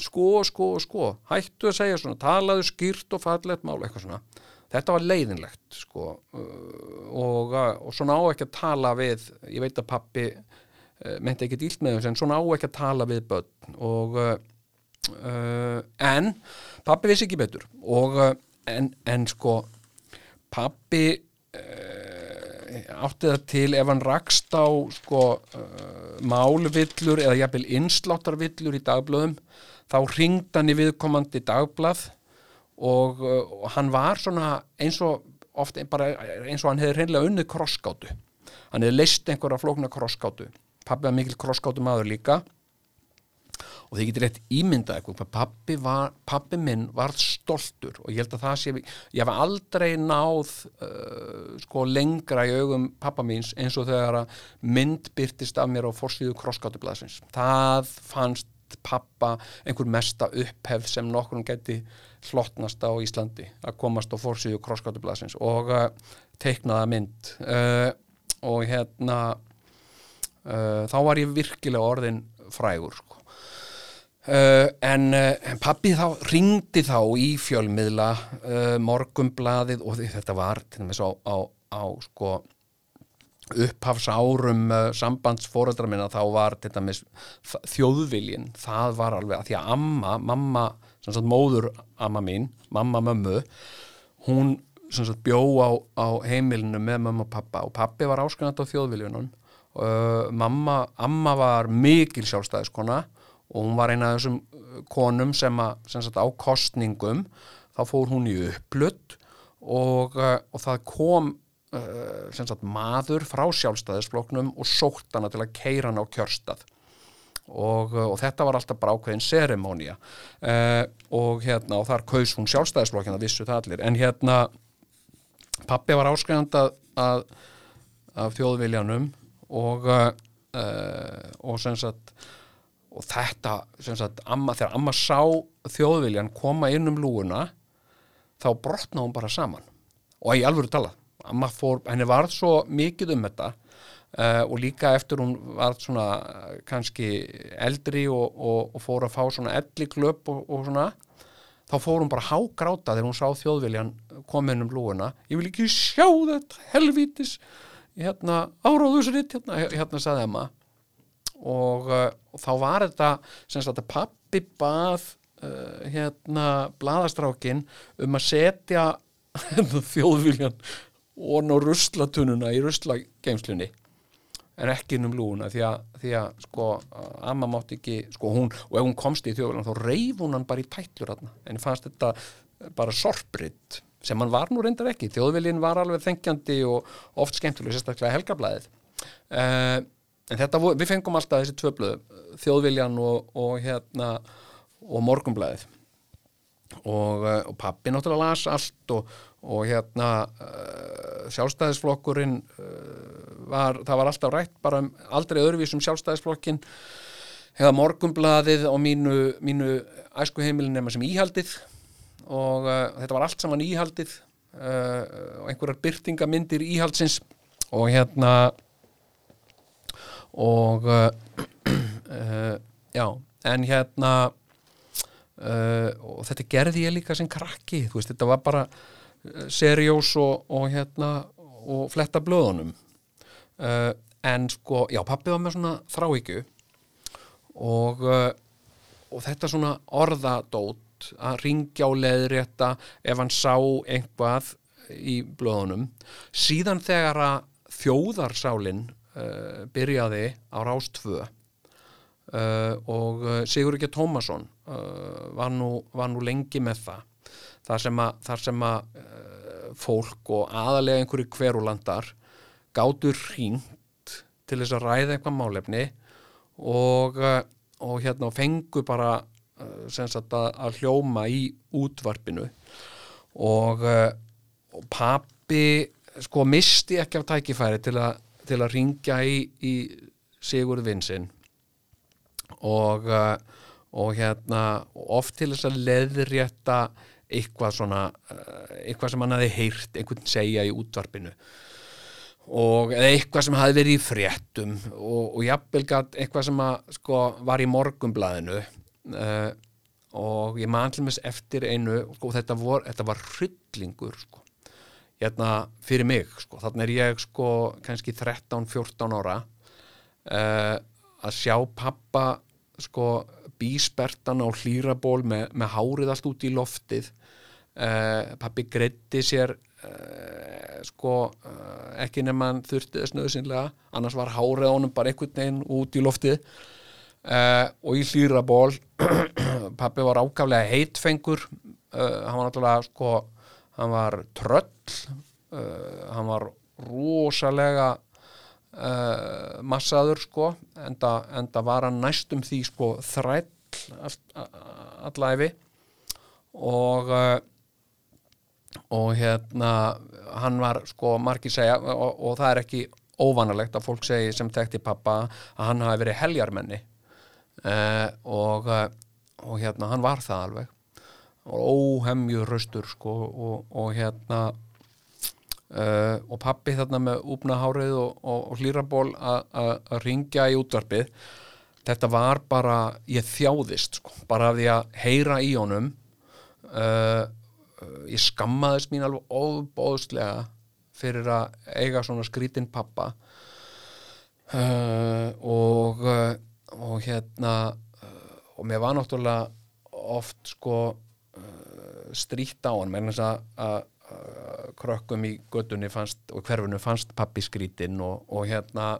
sko, sko, sko hættu að segja svona, talaðu skýrt og fallegt mál, eitthvað svona. Þetta var leiðinlegt sko og, og svona á ekki að tala við ég veit að pappi meinti ekki dýlt með þess en svona á ekki að tala við börn. Og uh, en pappi vissi ekki betur. Og en, en sko pappi uh, átti það til ef hann rakst á sko málvillur eða jafnvel innsláttarvillur í dagblöðum þá ringd hann í viðkomandi dagblað og, og hann var svona eins og ofta bara eins og hann hefði reynilega unnið krosskátu hann hefði leist einhverja flókna krosskátu pappi var mikil krosskátu maður líka. Og þið getur rétt ímyndað eitthvað pappi, var, pappi minn var stoltur. Og ég held að það sé ég hef aldrei náð uh, sko lengra í augum pappa míns eins og þegar að mynd byrtist af mér á forsvíðu krosskátublasins það fannst pappa einhver mesta upphefð sem nokkur geti slottnast á Íslandi að komast á fórsíðu krosskátublasins og uh, teiknaða mynd. Uh, og hérna uh, þá var ég virkilega orðin frægur sko. en pappi þá ringdi þá í fjölmiðla morgumblaðið og þetta var til dæmis á, á, á sko upphafsárum uh, sambandsfóreldra minna þá var til dæmis þjóðviljin, það var alveg að því að amma, mamma, sem sagt móður amma mín, mamma mömmu hún sem sagt bjó á, á heimilinu með mamma og pappa og pappi var áskanat á þjóðviljunum uh, mamma, amma var mikil sjálfstæðiskona og hún var eina af þessum konum sem að, sem sagt á kostningum þá fór hún í upplutt og, uh, og það kom Uh, sagt, maður frá sjálfstæðisfloknum og sótt hana til að keira hana á kjörstað. Og, og þetta var alltaf bara ákveðin seremónia og hérna og þar kaus hún sjálfstæðisflokkina vissu það allir. En hérna pappi var áskæðand að af þjóðviljanum og og sem sagt og þetta sem sagt amma, þegar amma sá þjóðviljan koma inn um lúuna þá brotna hún bara saman. Og ég alveg talað Fór, henni varð svo mikið um þetta uh, og líka eftir hún varð svona uh, kannski eldri og, og, og fór að fá svona elli klöp og, og svona þá fór hún bara hágráta þegar hún sá þjóðviljan komin um lúuna ég vil ekki sjá þetta helvítis hérna áráðusritt hérna, hérna saði Emma. Og uh, þá var þetta sem sagt að pappi bað uh, hérna bladastrákin um að setja þjóðviljan og ná ruslatununa í ruslageimslunni en ekki um lúuna því að, því að sko amma mátt ekki sko hún og ef hún komst í þjóðvölan þá reyf hún hann bara í tætlur en fannst þetta bara sorpritt sem hann var nú reyndar ekki. Þjóðvölin var alveg þengjandi og oft skemmtileg sérstaklega helgablaðið. Uh, en þetta við fengum alltaf þessi tvö blöðu þjóðvöljan og, og hérna og morgumblaðið og, uh, og pappi náttúrulega las allt og og hérna uh, sjálfstæðisflokkurinn uh, var, það var alltaf rætt bara um aldrei öðruvísum sjálfstæðisflokkin hefða morgumblaðið á mínu, mínu æskuheimilin nema sem íhaldið og uh, þetta var allt saman íhaldið og einhverjar byrtingamindir íhaldsins og hérna og já, en hérna og þetta gerði ég líka sem krakki, þú veist, þetta var bara serjós og, og hérna og fletta blöðunum. En sko, já, pappi var með svona þráhyggju og, og þetta svona orðadót að ringja á leðrétta ef hann sá einhvað í blöðunum. Síðan þegar að þjóðarsálin uh, byrjaði á Rástvö uh, og uh, Sigur ekki Tómasson uh, var, nú, var nú lengi með það. Þar sem að, þar sem að fólk og aðalega einhverju hverulandar gátur hringt til þess að ræða eitthvað málefni og, og hérna og fengu bara sagt að, að hljóma í útvarpinu. Og, uh, og pappi sko misti ekki af tækifæri til að, til að ringja í, í Sigurð Vinsinn. Og, uh, og hérna oft til þess að leðrétta eitthvað svona eitthvað sem hann hafi heyrt einhvern segja í útvarpinu. Og eitthvað sem hafi verið í fréttum. Og, og jafnvel eitthvað sem að, sko, var í morgumblaðinu uh, og ég man til með eftir einu sko, þetta, vor, þetta var hryllingur sko. hérna fyrir mig sko. þannig er ég sko kannski 13-14 ára uh, að sjá pappa sko bíspertan á hlýraból með, með hárið allt út í loftið uh, pappi greiddi sér uh, sko uh, ekki nema hann þurfti þess nöðsynlega annars var hárið á honum bara einhvern veginn út í loftið uh, og í hlýraból pappi var ákaflega heitfengur. Uh, hann var náttúrulega sko hann var tröll. Uh, hann var rosalega massaður sko enda, enda var hann næstum því sko þræll allæfi og og hérna hann var sko margir segja og, og það er ekki óvanalegt að fólk segi sem tekti pappa að hann hafi verið heljarmenni uh, og, uh, og hérna hann var það alveg. Og óhemju raustur sko og, og hérna uh, og pappi þarna með úpnahárið og, og, og hlýraból að ringja í útvarpið. Þetta var bara, ég þjáðist sko, bara af því að heyra í honum uh, ég skammaðist mín alveg óbóðslega fyrir að eiga svona skrítin pappa og uh, og hérna uh, og mér var náttúrulega oft sko uh, strítt á hann með þess að, krökkum í göttunni fannst og hverfunu fannst pappi skrítin og, og hérna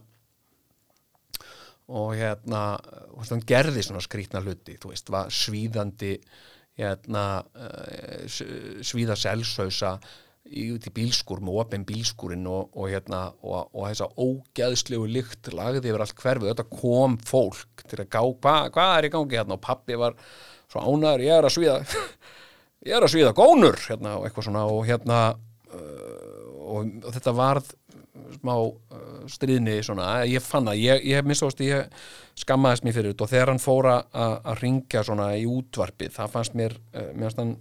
og hérna og hann gerði svona skrítna hluti þú veist, var svíðandi hérna uh, svíða selsausa út í bílskúr með opin bílskúrin og, og hérna og, og þessa ógeðslegu lykt lagði yfir allt hverfið, þetta kom fólk til að gá, hvað hva er í gangi hérna? Og pappi var svo ánæður, ég er að svíða ég er að svíða gónur hérna og eitthvað svona. Og hérna uh, og, þetta varð smá uh, stríðni svona, ég fann að ég, ég mistóðast, ég skammaðist mér fyrir þetta. Og þegar hann fóra að ringja svona í útvarpið, það fannst mér uh, mér fannst hann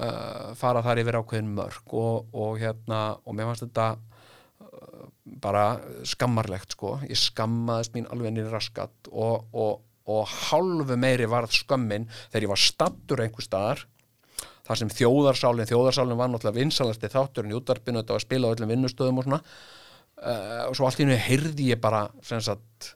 uh, fara þar yfir ákveðin mörg og, og hérna, og mér fannst þetta uh, bara skammarlegt sko, ég skammaðist mín alveg nýri raskat og, og, og hálfu meiri varð skömmin þegar ég var stattur einhver staðar þar sem þjóðarsálinn, þjóðarsálinn var náttúrulega vinsalasti þátturinn í útvarpinu, þetta var að spila á öllum vinnustöðum og svona. Uh, og svo allt í hennu heyrði ég bara sem sagt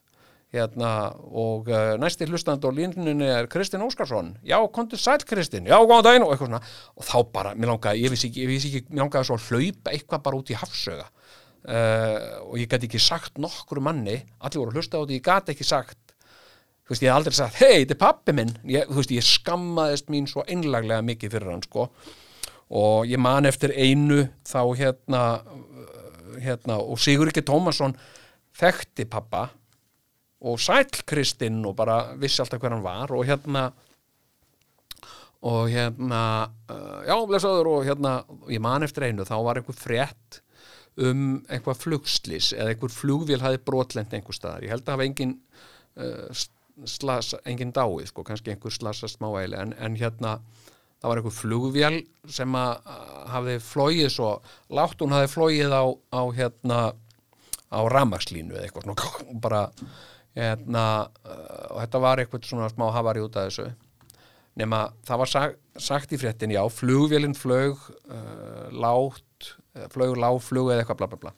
hérna og uh, næsti hlustand á línunni er Kristinn Óskarsson. Já, kontur sæl Kristinn, já, góðan daginn og eitthvað svona, og þá bara, mér langaði ég vissi ekki, ég vissi ekki, mér langaði svo að hlaupa eitthvað bara út í hafsöga uh, og ég gæti ekki sagt nokkru manni allir voru að hlusta á þetta, ég gæti ekki sagt þú veist, ég hef aldrei sagt, hei, þetta er pappi minn. Ég, þú veist, ég skammaðist mín svo einlaglega mikið fyrir hann, sko. Og ég man eftir einu þá hérna, hérna og Sigur ekki Tómasson þekkti pappa og sæl Kristinn og bara vissi alltaf hver hann var og hérna og hérna uh, já, blessaður og hérna ég man eftir einu, þá var einhver frétt um einhver flugslis eða einhver flugvél hafi brotlend einhver staðar, ég held að hafa engin uh, slasa, engin dáið sko, kannski einhver slasa smáæli en, en hérna það var einhver flugvél sem að hafði flóið svo látt hún hafði flóið á, á hérna á ramakslínu eða eitthvað svona bara hérna og þetta var eitthvað svona smá hafari út af þessu. Nema það var sagt, sagt í fréttin já, flugvélinn flög uh, látt, flög lág flug eða eitthvað bla bla bla.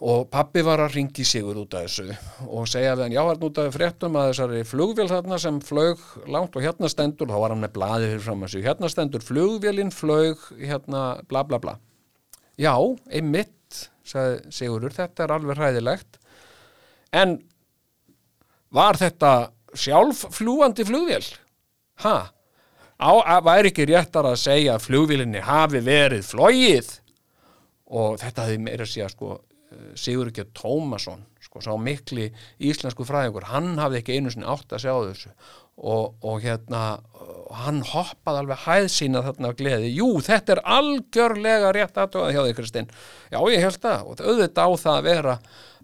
Og pappi var að ringi sigur út af þessu og segja við hann, já, hann út af fréttum að þessari flugvél þarna sem flög langt og hérna stendur, þá var hann með blaði fyrir fram að sig, hérna stendur flugvélinn flög, hérna, bla bla bla. Já, einmitt sagði Sigurður, þetta er alveg hræðilegt en var þetta sjálffljúandi flugvél? Að væri ekki réttar að segja að flugvélinni hafi verið flóið og þetta hefði meira að segja sko Sigur ekki Tómasson sko, sá mikli íslensku fræðingur hann hafði ekki einu sinni átt að sjá þessu. Og, og hérna hann hoppaði alveg hæð sína þarna af gleði, jú þetta er algjörlega rétt aðtöðað hjá þig Kristinn. Já ég held það. Og auðvitað á það að vera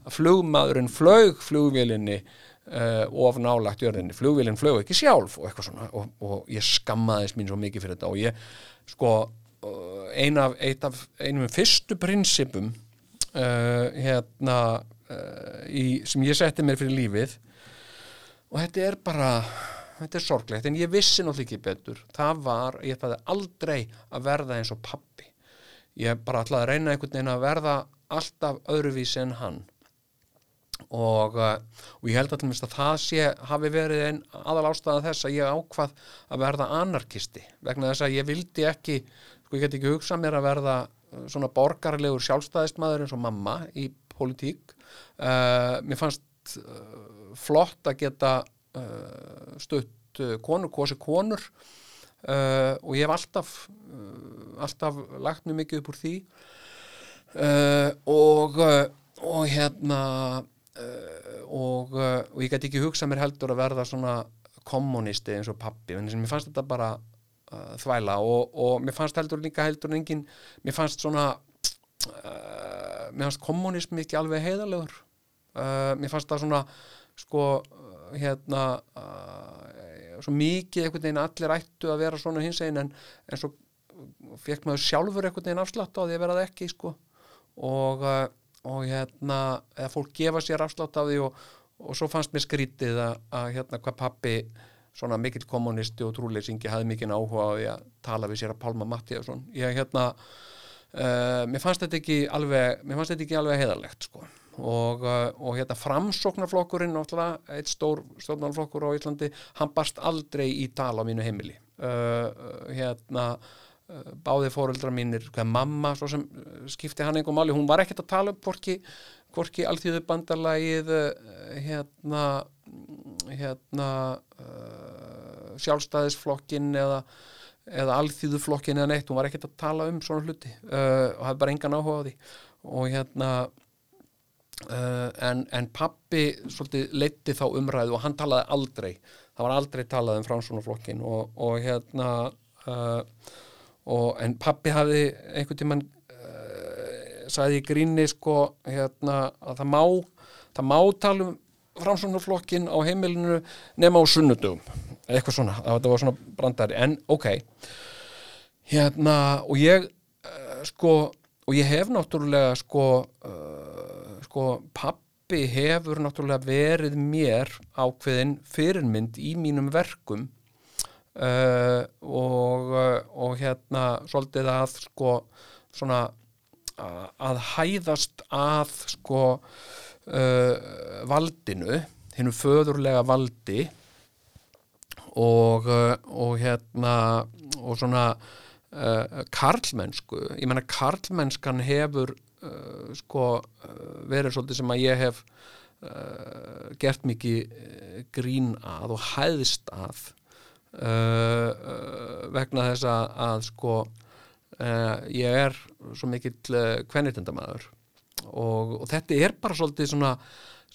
að flugmaðurinn flög flugvélinni uh, of nálagt jörðinni, flugvélinn flög ekki sjálf og eitthvað svona. Og, og ég skammaðist mín svo mikið fyrir þetta. Og ég sko ein af, af einum fyrstu prinsipum uh, hérna uh, í, sem ég setti mér fyrir lífið. Og þetta er bara þetta er sorglegt. En ég vissi náttúrulega ekki betur. Það var, ég ætlaði aldrei að verða eins og pappi ég bara ætlaði að reyna einhvern veginn að verða alltaf öðruvísi en hann og, uh, og ég held að, að það sé hafi verið einn aðal ástæða þess að ég ákvað að verða anarkisti. Vegna þess að ég vildi ekki sko ég get ekki hugsað mér að verða uh, svona borgarlegur sjálfstæðistmaður eins og mamma í politík uh, mér fannst uh, flott að geta uh, stutt uh, konur, kosi konur. Og ég hef alltaf alltaf lagt mjög mikið upp úr því. Og og hérna og, og ég get ekki hugsað mér heldur að verða svona kommunisti eins og pappi, en mér fannst þetta bara uh, þvæla og, og mér fannst heldur líka heldur en engin, mér fannst svona uh, mér fannst kommunism ekki alveg heiðalegur uh, mér fannst það svona sko hérna svo mikið einhvern veginn allir ættu að vera svona hins einn en, en svo fekk maður sjálfur einhvern veginn afslátt á því að vera það ekki sko. Og, og hérna eða fólk gefa sér afslátt á því og, og svo fannst mér skrítið að, að hérna hvað pappi svona mikill kommunisti og trúleysingi hafði mikinn áhuga á því að tala við sér að Pálma Mattíasson ég hérna uh, mér fannst þetta ekki alveg mér fannst þetta ekki alveg heiðarlegt sko. Og, uh, og hérna framsóknarflokkurinn eitt stór stjórnarflokkur á Íslandi hann barst aldrei í tala á mínu heimili. Uh, hérna báði fóruldra mínir, hvað mamma svo sem skipti hann einhver máli, hún var ekkert að tala upp hvorki, hvorki alltíðu bandalagið hérna hérna uh, sjálfstæðisflokkin eða, eða alþýðuflokkin eða neitt, hún var ekkert að tala um svona hluti uh, og hafði bara engan áhuga á því. Og hérna uh, en, en pappi svolítið leitti þá umræðu og hann talaði aldrei. Það var aldrei talað um fránsvonarflokkin og, og hérna uh, og, en pappi hafði einhvern tíman uh, sagði í gríni sko hérna að það má það má tala um framsvonarflokkin á heimilinu nema á sunnudum eitthvað svona, það var svona brandari. En ok. Hérna og ég uh, sko og ég hef náttúrulega sko uh, sko pappi hefur náttúrulega verið mér ákveðin fyrirmynd í mínum verkum uh, og, og hérna svolítið að sko svona að hæðast að sko uh, valdinu, hennu föðurlega valdi og, og hérna og svona uh, karlmennsku, ég menna karlmennskan hefur uh, sko verið svolítið sem að ég hef gert mikið grín að og hæðist að vegna þess að, að sko ég er svo mikill kvennitendamæður og, og þetta er bara svolítið svona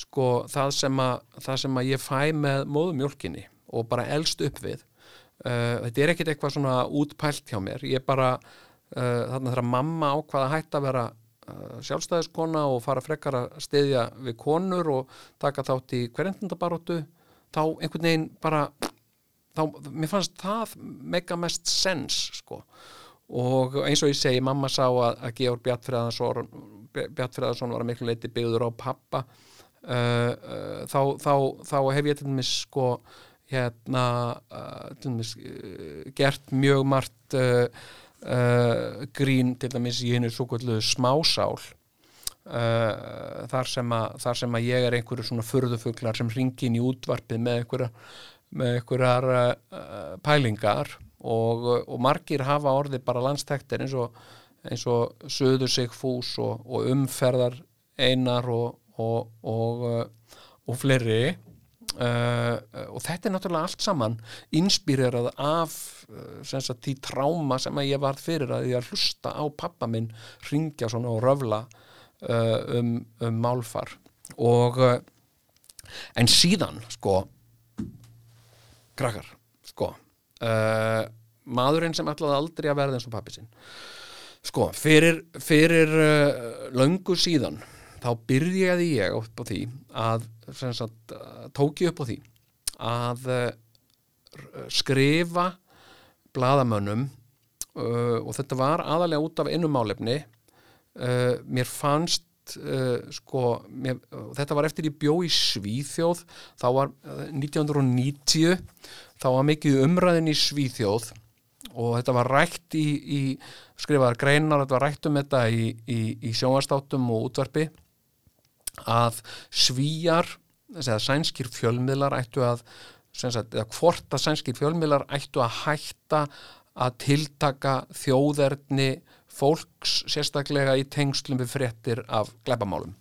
sko það sem að, það sem að ég fæ með móðumjólkinni og bara elst upp við. Uh, þetta er ekkit eitthvað svona útpælt hjá mér. Ég bara uh, þarna þegar mamma ákvaða hægt að vera uh, sjálfstæðiskona og fara frekar að stiðja við konur og taka þátt í hverjöndabaróttu þá einhvern veginn bara þá, mér fannst það mega mest sens sko. Og eins og ég segi, mamma sá að, að Georg Bjartfriðarsson var að miklu leiti byggður á pappa. Uh, uh, þá, þá, þá hef ég til dæmis sko hérna uh, til dæmis uh, gert mjög margt uh, uh, grín til dæmis í hennu svo kvöldu smásál þar, sem að, þar sem að ég er einhverju svona furðufuglar sem ringin í útvarpið með einhverja með einhverjar uh, pælingar og, og margir hafa orðið bara landstektir eins og, eins og söður sig fús og, og umferðar einar og, og fleiri. Uh, og þetta er náttúrulega allt saman inspírerað af sagt því tráma sem ég var fyrir að ég að hlusta á pappa minn ringja svona og röfla uh, um, um málfar. Og en síðan sko krakkar, sko uh, maðurinn sem ætlaði aldrei að verða eins og pappi sinn. Sko, fyrir, fyrir uh, löngu síðan þá byrjaði ég upp á því að sagt, uh, tók ég upp á því að skrifa bladamönnum og þetta var aðalega út af innumálefni mér fannst uh, sko, mér, uh, þetta var eftir ég bjó í Svíþjóð þá var uh, 1990 þá var mikið umræðin í Svíþjóð og þetta var rætt í, í skrifaðar greinar, þetta var rætt um þetta í, í, í sjónvastáttum og útvarpi að svíjar eða sænskir fjölmiðlar ættu að sagt, eða hvort að sænskir fjölmiðlar ættu að hætta að tiltaka þjóðerni fólks sérstaklega í tengslum við fréttir af glæpamálum.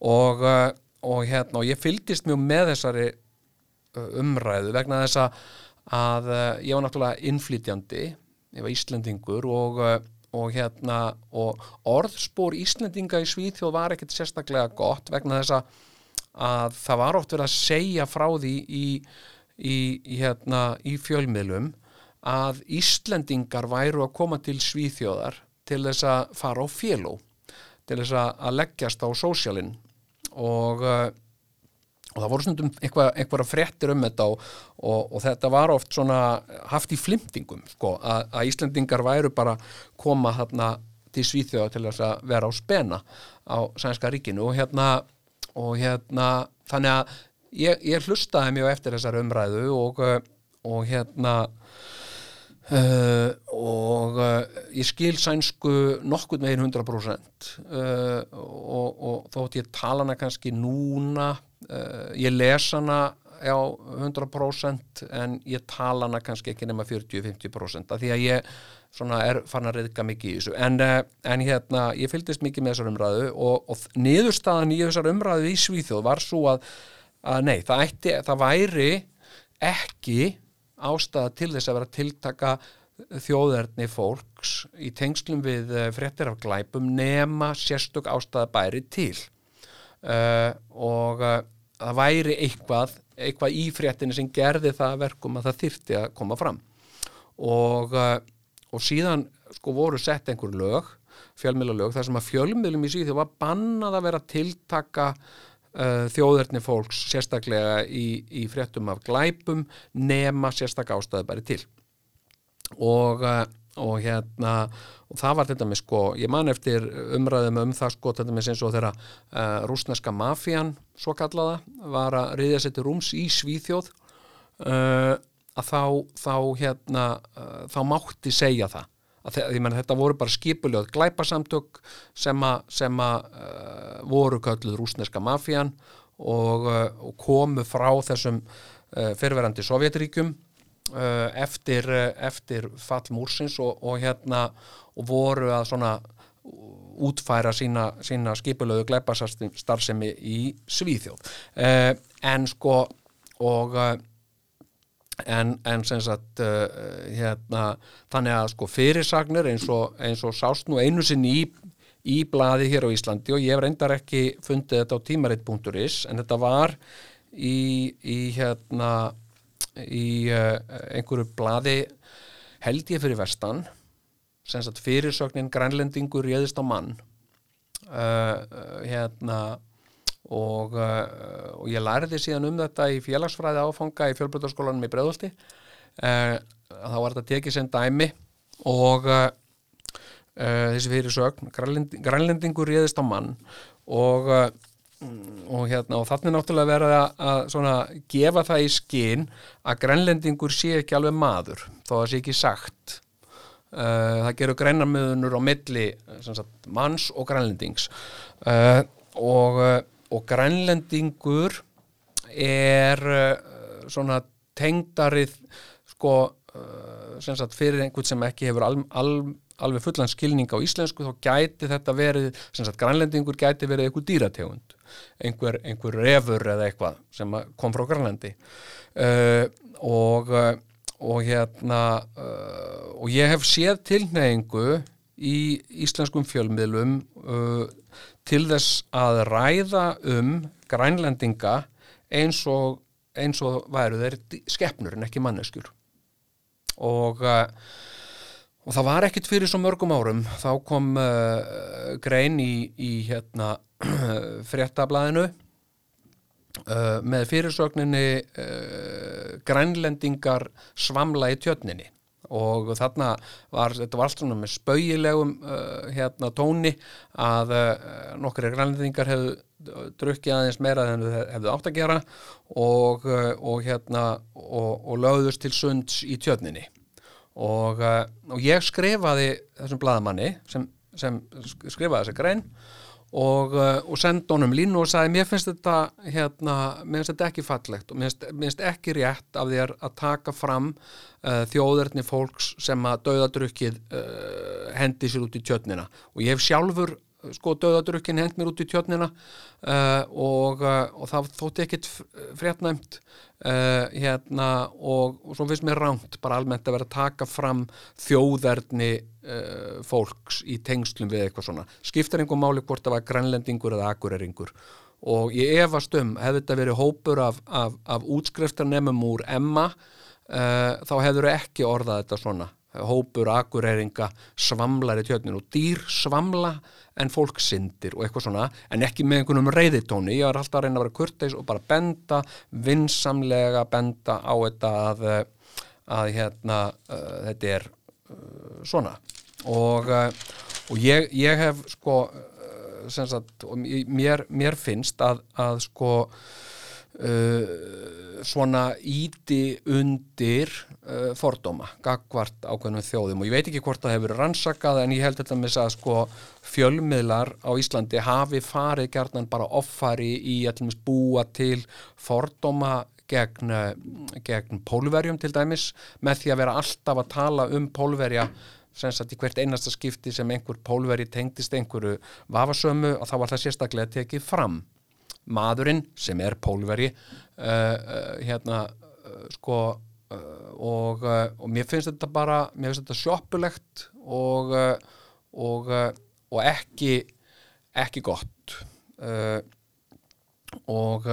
Og, uh, og, hérna, og ég fylgdist mjög með þessari uh, umræðu vegna þess að uh, ég var náttúrulega innflytjandi, ég var Íslendingur og, og hérna og orðspór Íslendinga í Svíþjóð var ekkert sérstaklega gott vegna þess að, að það var oft verið að segja frá því í, í, hérna, í fjölmiðlum að Íslendingar væru að koma til Svíþjóðar til þess að fara á féló til þess að leggjast á sósjalinn og uh, og það voru stundum eitthvað, eitthvað fréttir um þetta og, og, og þetta var oft svona haft í flimtingum sko, að, að Íslendingar væru bara koma þarna til Svíþjóða til þess að vera á spena á Sænska ríkinu. Og hérna, hérna þannig að ég, ég hlustaði mjög eftir þessar umræðu og, og hérna Uh, og uh, ég skil sænsku nokkur megin 100% uh, og, og þótt ég tala hana kannski núna ég les hana já 100% en ég tala hana kannski ekki nema 40-50% af því að ég er fann að reyðka mikið í þessu. En, en hérna ég fylgist mikið með þessar umræðu og, og niðurstaðan í þessar umræðu í Svíþjóð var svo að, að nei það, ætti, það væri ekki ástæða til þess að vera tiltaka þjóðerni fólks í tengslum við uh, fréttir af glæpum nema sérstök ástæða bæri til. Uh, og uh, það væri eitthvað, eitthvað í fréttinu sem gerði það verkum að það þyrti að koma fram. Og, og síðan sko voru sett einhver lög fjölmjöla lög þar sem að fjölmjölum í síðu var bannað að vera tiltaka uh, þjóðerni fólks sérstaklega í, í fréttum af glæpum nema sérstak ástæði bæri til. Og, uh, og hérna og það var þetta með sko, ég man eftir umræðum um það sko, þetta með sem svo þegar uh, rúsneska mafían svo kallaða var að riðja sér til rúms í Svíþjóð uh, að þá þá hérna, uh, þá mátti segja það. að menn, þetta voru bara skipuljóð glæpasamtök sem að uh, voru kölluð rúsneska mafían og, uh, og komu frá þessum uh, fyrirverandi Sovjetríkjum uh, eftir, eftir fall múrsins og, og hérna og voru að svona útfæra sína, sína skipulöðu glæpastarfsemi í Svíþjóð. En sko og en, en sagt uh, hérna, þannig að sko fyrirsagnir eins og, eins og sást nú einu sinn í, í blaði hér á Íslandi og ég reyndar ekki fundið þetta á tímaritt.is en þetta var í, í hérna í uh, einhverju blaði held ég fyrir vestan. Sem sagt fyrirsögnin grænlendingur réðist á mann. Uh, hérna og, uh, og ég læriði síðan um þetta í félagsfræði áfanga í fjölbrytarskólanum í Breðolti uh, þá var þetta tekið sem dæmi og uh, þessi fyrir sögn grænlending, grænlendingur réðist á mann og og hérna og þannig náttúrulega verða að, svona gefa það í skinn að grænlendingur sé ekki alveg maður þó að það sé ekki sagt. Uh, það gerur greinarmiðunur á milli eh, sagt, manns og grænlendings. Uh, og, og grænlendingur er uh, svona tengdarið sko sem sagt fyrir einhvern sem ekki hefur al, al, alveg fullan skilning á íslensku þá gæti þetta verið, sagt grænlendingur gæti verið einhver dýrategund. Einhver, einhver refur eða eitthvað sem kom frá Grænlandi. Uh, og uh, og hérna uh, og ég hef séð tilneyingu í íslenskum fjölmiðlum uh, til þess að ræða um grænlendinga eins og, eins og væru þeir skeppnur en ekki manneskjur. Og uh, og það var ekkit fyrir svo mörgum árum. Þá kom uh, grein í, í hérna fréttablaðinu uh, með fyrirsögninni uh, grænlendingar svamla í tjötninni og þarna var, þetta var allt svona með spauilegum uh, hérna tóni að uh, nokkri grænlendingar hefðu drukkið aðeins meira en hefðu átt að gera og, uh, og hérna og, og lögðust til sunds í tjötninni og, uh, og ég skrifaði þessum bladamanni sem, sem skrifaði þessi grein og, uh, og sendi honum línu og sagði mér finnst þetta hérna, mér finnst þetta ekki fallegt og mér finnst, mér finnst ekki rétt af þér að taka fram uh, þjóðurni fólks sem að dauðadrukkið uh, hendi sér út í tjötnina og ég hef sjálfur sko döðadrukkin hend mér út í tjörnina uh, og, uh, og það þótti ekkit fréttnæmt uh, hérna og, og svo finnst mér rámt bara almennt að vera að taka fram þjóðerni uh, fólks í tengslum við eitthvað svona. Skiptar einhver máli hvort það var grænlendingur eða akureringur og ég efast um hefði þetta verið hópur af, af, af útskriftarnemum úr Emma þá hefur ekki orðað þetta svona hópur akureyringa svamlar í tjötnin og dýr svamla en fólk syndir og eitthvað svona en ekki með einhvernum reyðitóni ég var alltaf að reyna að vera kurteis og bara benda vinsamlega benda á þetta að, að hérna uh, þetta er uh, svona. Og, uh, og ég, ég hef sko sagt, mér, mér finnst að, að sko Uh, svona íti undir uh, fordóma, gagvart ákveðnum þjóðum. Og ég veit ekki hvort það hefur rannsakað en ég held þetta með að sko fjölmiðlar á Íslandi hafi farið gerðan bara offari í að búa til fordóma gegn, gegn pólverjum til dæmis með því að vera alltaf að tala um pólverja sem sagt í hvert einasta skipti sem einhver pólveri tengdist einhverju vafasömu og þá var það sérstaklega tekið fram maðurinn sem er pólveri uh, uh, hérna uh, sko og, og mér finnst þetta bara mér finnst þetta sjoppulegt og og, og ekki ekki gott. Og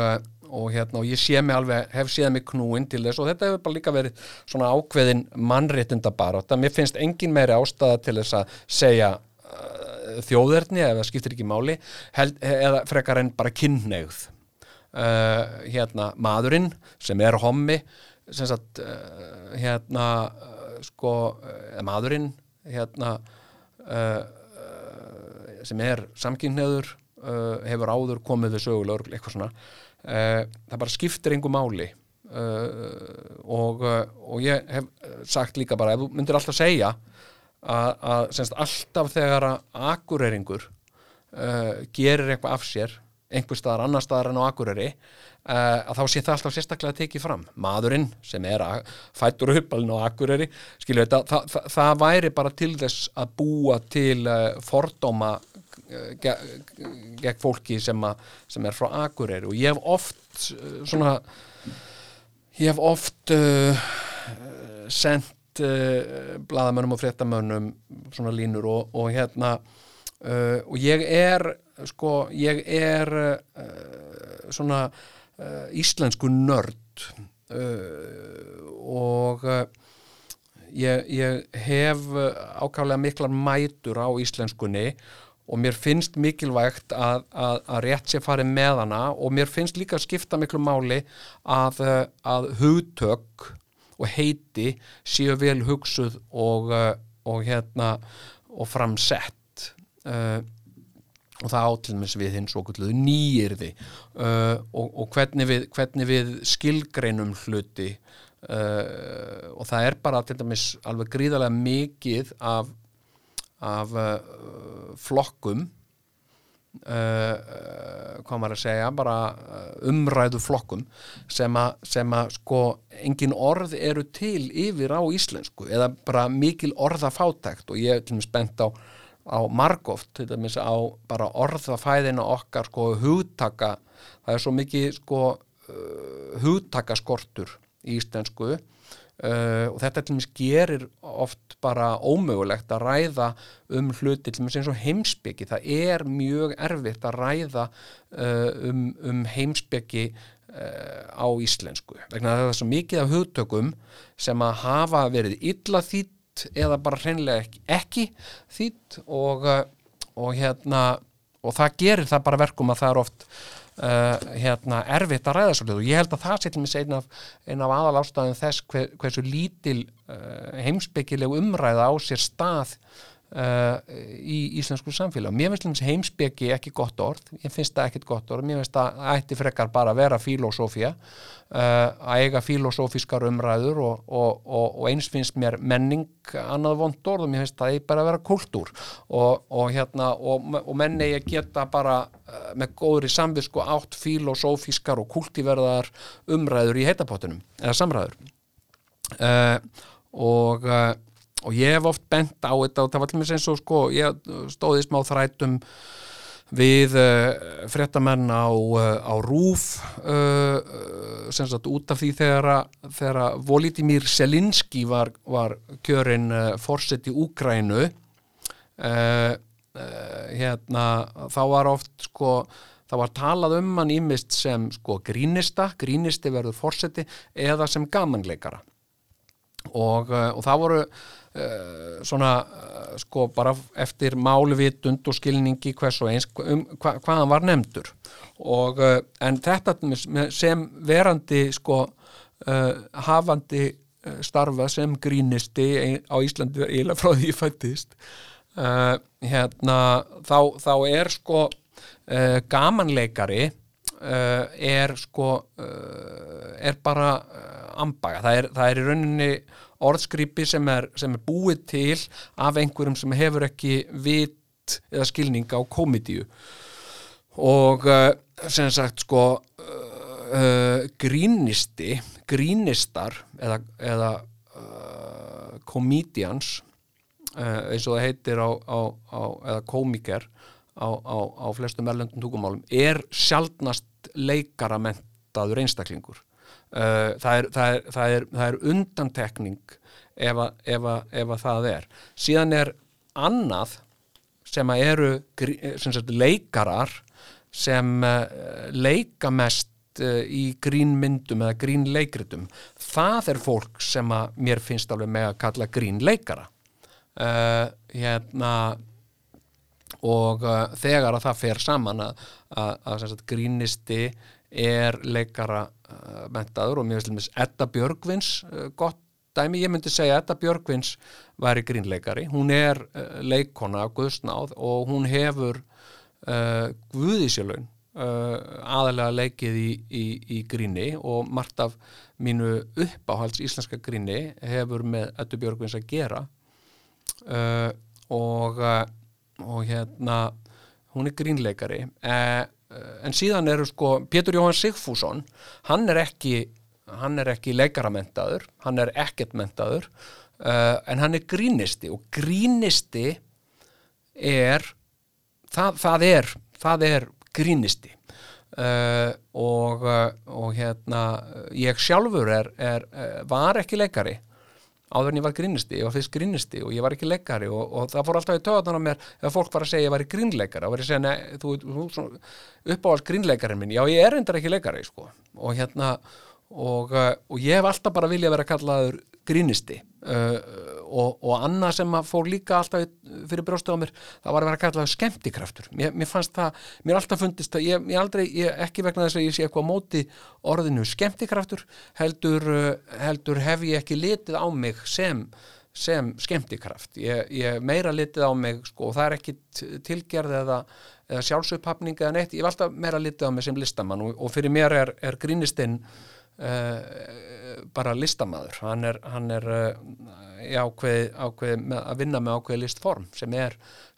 og hérna og ég sé mig alveg, hef séð mig knúin til þess og þetta hefur bara líka verið svona ákveðin mannréttinda bara og mér finnst engin meiri ástæða til þess að segja þjóðerni eða skiptir ekki máli held, eða frekar en bara kynneigð uh, hérna maðurinn sem er hommi sem sagt uh, hérna sko maðurinn hérna sem er samkynneður hefur áður komið við sögulegur eitthvað svona. Það bara skiptir einhver máli. Og, og ég hef sagt líka bara ef þú myndir alltaf segja að, að semst, alltaf þegar að akureyringur uh, gerir eitthvað af sér einhver staðar annar staðar en á akureyri uh, að þá sé það alltaf sérstaklega tekið fram. Maðurinn sem er að fættur uppalinn á akureyri skilju þetta, það, það, það væri bara til þess að búa til uh, fordóma uh, gegn fólki sem, a, sem er frá akureyri. Og ég hef oft uh, svona ég hef oft uh, sendt uh, eh, bladamönnum og fréttamönnum svona línur og, og hérna uh, og ég er sko, ég er uh, svona íslensku nörd og ég, ég hef ákvæmlega miklar mætur á íslenskunni og mér finnst mikilvægt að, að, að rétt sé farið með hana og mér finnst líka að skipta miklu máli að, að hugtök og heiti séu vel hugsuð og, uh, og hérna og framsett. Uh, og það átilmis við hins og nýjirði uh, og, og hvernig við, hvernig við skilgreinum hluti uh, og það er bara til dæmis alveg gríðarlega mikið af, af flokkum Uh, hvað maður að segja bara uh, umræðu flokkum sem að, sko engin orð eru til yfir á íslensku eða bara mikil orðafátækt. Og ég er bent á, á margóft, til dæmis á bara orðafæðina okkar sko hugtaka, það er svo mikið sko hugtakaskortur í íslensku Uh, og þetta til dæmis gerir oft bara ómögulegt að ræða um hluti til dæmis eins og heimsbyggi það er mjög erfitt að ræða uh, um, um heimsbyggi uh, á íslensku. Vegna það er svo mikið af hugtökum sem að hafa verið illa þýtt eða bara hreinlega ekki, ekki þýtt og, og hérna og það gerir það bara verkum að það er oft Uh, hérna, erfitt að ræða svolítið og ég held að það setjum einn af, af aðal ástæðum þess hver, hversu lítil uh, heimsbyggileg umræða á sér stað uh, í íslensku samfélag. Mér finnst heimsbyggi ekki gott orð, ég finnst það ekkit gott orð, mér finnst það ætti frekar bara að vera filosófía, að eiga filosófiskar umræður og, og, og, og eins finnst mér menning annað vond orð og mér finnst það bara að vera kultúr. Og hérna og menni ég geta bara með góðri samvisku átt filosófiskar og kultíverðar umræður í heitapottunum eða samræður. Uh, og uh, og ég hef oft bent á þetta og það var til mig eins og sko ég stóði smá þrætum við uh, fréttamenn á, uh, á Rúf uh, sem sagt út af því þegar, þegar Volodymyr Selinski var, var kjörinn fórsett í Úgrænu hérna þá var oft sko það var talað um hann ímist sem sko grínista, grínisti verður fórsetti eða sem gamanleikara. Og, og það voru uh, svona uh, sko bara eftir málvitund og skilningi hvers og eins um, hva, hvaðan var nefndur. Og uh, en þetta sem verandi sko hafandi starfa sem grínisti á Íslandi eiginlega frá því fættist hérna þá, þá er sko gamanleikari er sko er bara ambaga, það er, það er í rauninni orðskripi sem er, sem er búið til af einhverjum sem hefur ekki vit eða skilning á komedíu. Og uh, sem sagt sko uh, grínisti grínistar eða, eða uh, comedians eins og það heitir á, á, á eða komiker á, á flestum erlendum túkumálum er sjálfnast leikaramenttaður einstaklingur. Uh, það, er, það, er, það, er, það er undantekning ef, a, ef, a, ef að það er. Síðan er annað sem að eru sem sagt, leikarar sem uh, leika mest uh, í grínmyndum eða grínleikritum. Það er fólk sem að mér finnst alveg með að kalla grínleikara. Hérna og þegar að það fer saman að, að, að sagt, grínisti er leikara uh, mentaður og mér finnst Edda Björgvins uh, gott dæmi, ég myndi segja Edda Björgvins væri grínleikari, hún er uh, leikona Guðsnáð og hún hefur uh, Guðísjölun uh, aðalega leikið í, í, í gríni og margt af mínu uppáhalds íslenska gríni hefur með Edda Björgvins að gera. Uh, og og hérna hún er grínleikari. Eða en síðan eru sko Pétur Jóhann Sigfússon hann er ekki hann er ekki leikaramentaður hann er ekkert mentaður uh, en hann er grínisti og grínisti er það, það er það er grínisti. Uh, og, uh, og hérna ég sjálfur er, er, var ekki leikari áður en ég var grínisti, ég var fyrst grínisti og ég var ekki leikari og, og það fór alltaf í töðan á mér ef fólk var að segja ég var í grínleikari. Og var að segja, nei, þú, þú, þú uppáhald grínleikarinn minn, já ég er endar ekki leikari sko. og hérna og, uh, og ég hef alltaf bara viljað vera kallaður grínisti. Uh, og, og annað sem fór líka alltaf fyrir brjóstu á mér, það var að vera kallaður skemmtikraftur, mér, mér fannst það mér alltaf fundist það, ég, ég aldrei ég, ekki vegna þess að ég sé eitthvað móti orðinu skemmtikraftur, heldur uh, heldur hef ég ekki litið á mig sem, sem skemmtikraft. Ég, ég meira litið á mig sko, og það er ekki tilgerð eða, eða sjálfsögpapning eða neitt, ég hef alltaf meira litið á mig sem listamann og, og fyrir mér er, er grínistinn uh, bara listamaður. Hann er, hann er uh, í ákveð, ákveð með, að vinna með ákveði listform sem er,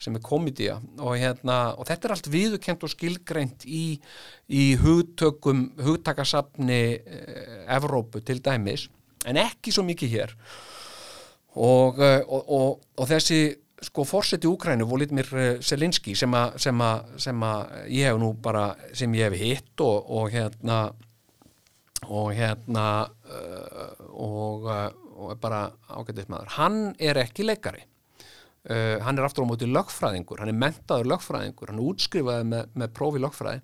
er komedía og, hérna, og þetta er allt viðurkent og skilgreint í, í hugtökum, hugtakasafni uh, Evrópu til dæmis en ekki svo mikið hér. Og, uh, og, og, þessi sko fórseti Úkrænu Volodymyr Selinski sem að ég hef nú bara sem ég hef hitt og, hérna og hérna og, og er bara ágætið maður hann er ekki leikari. Uh, hann er aftur á móti lögfræðingur hann er mentaður lögfræðingur hann er útskrifaði með, með prófi lögfræði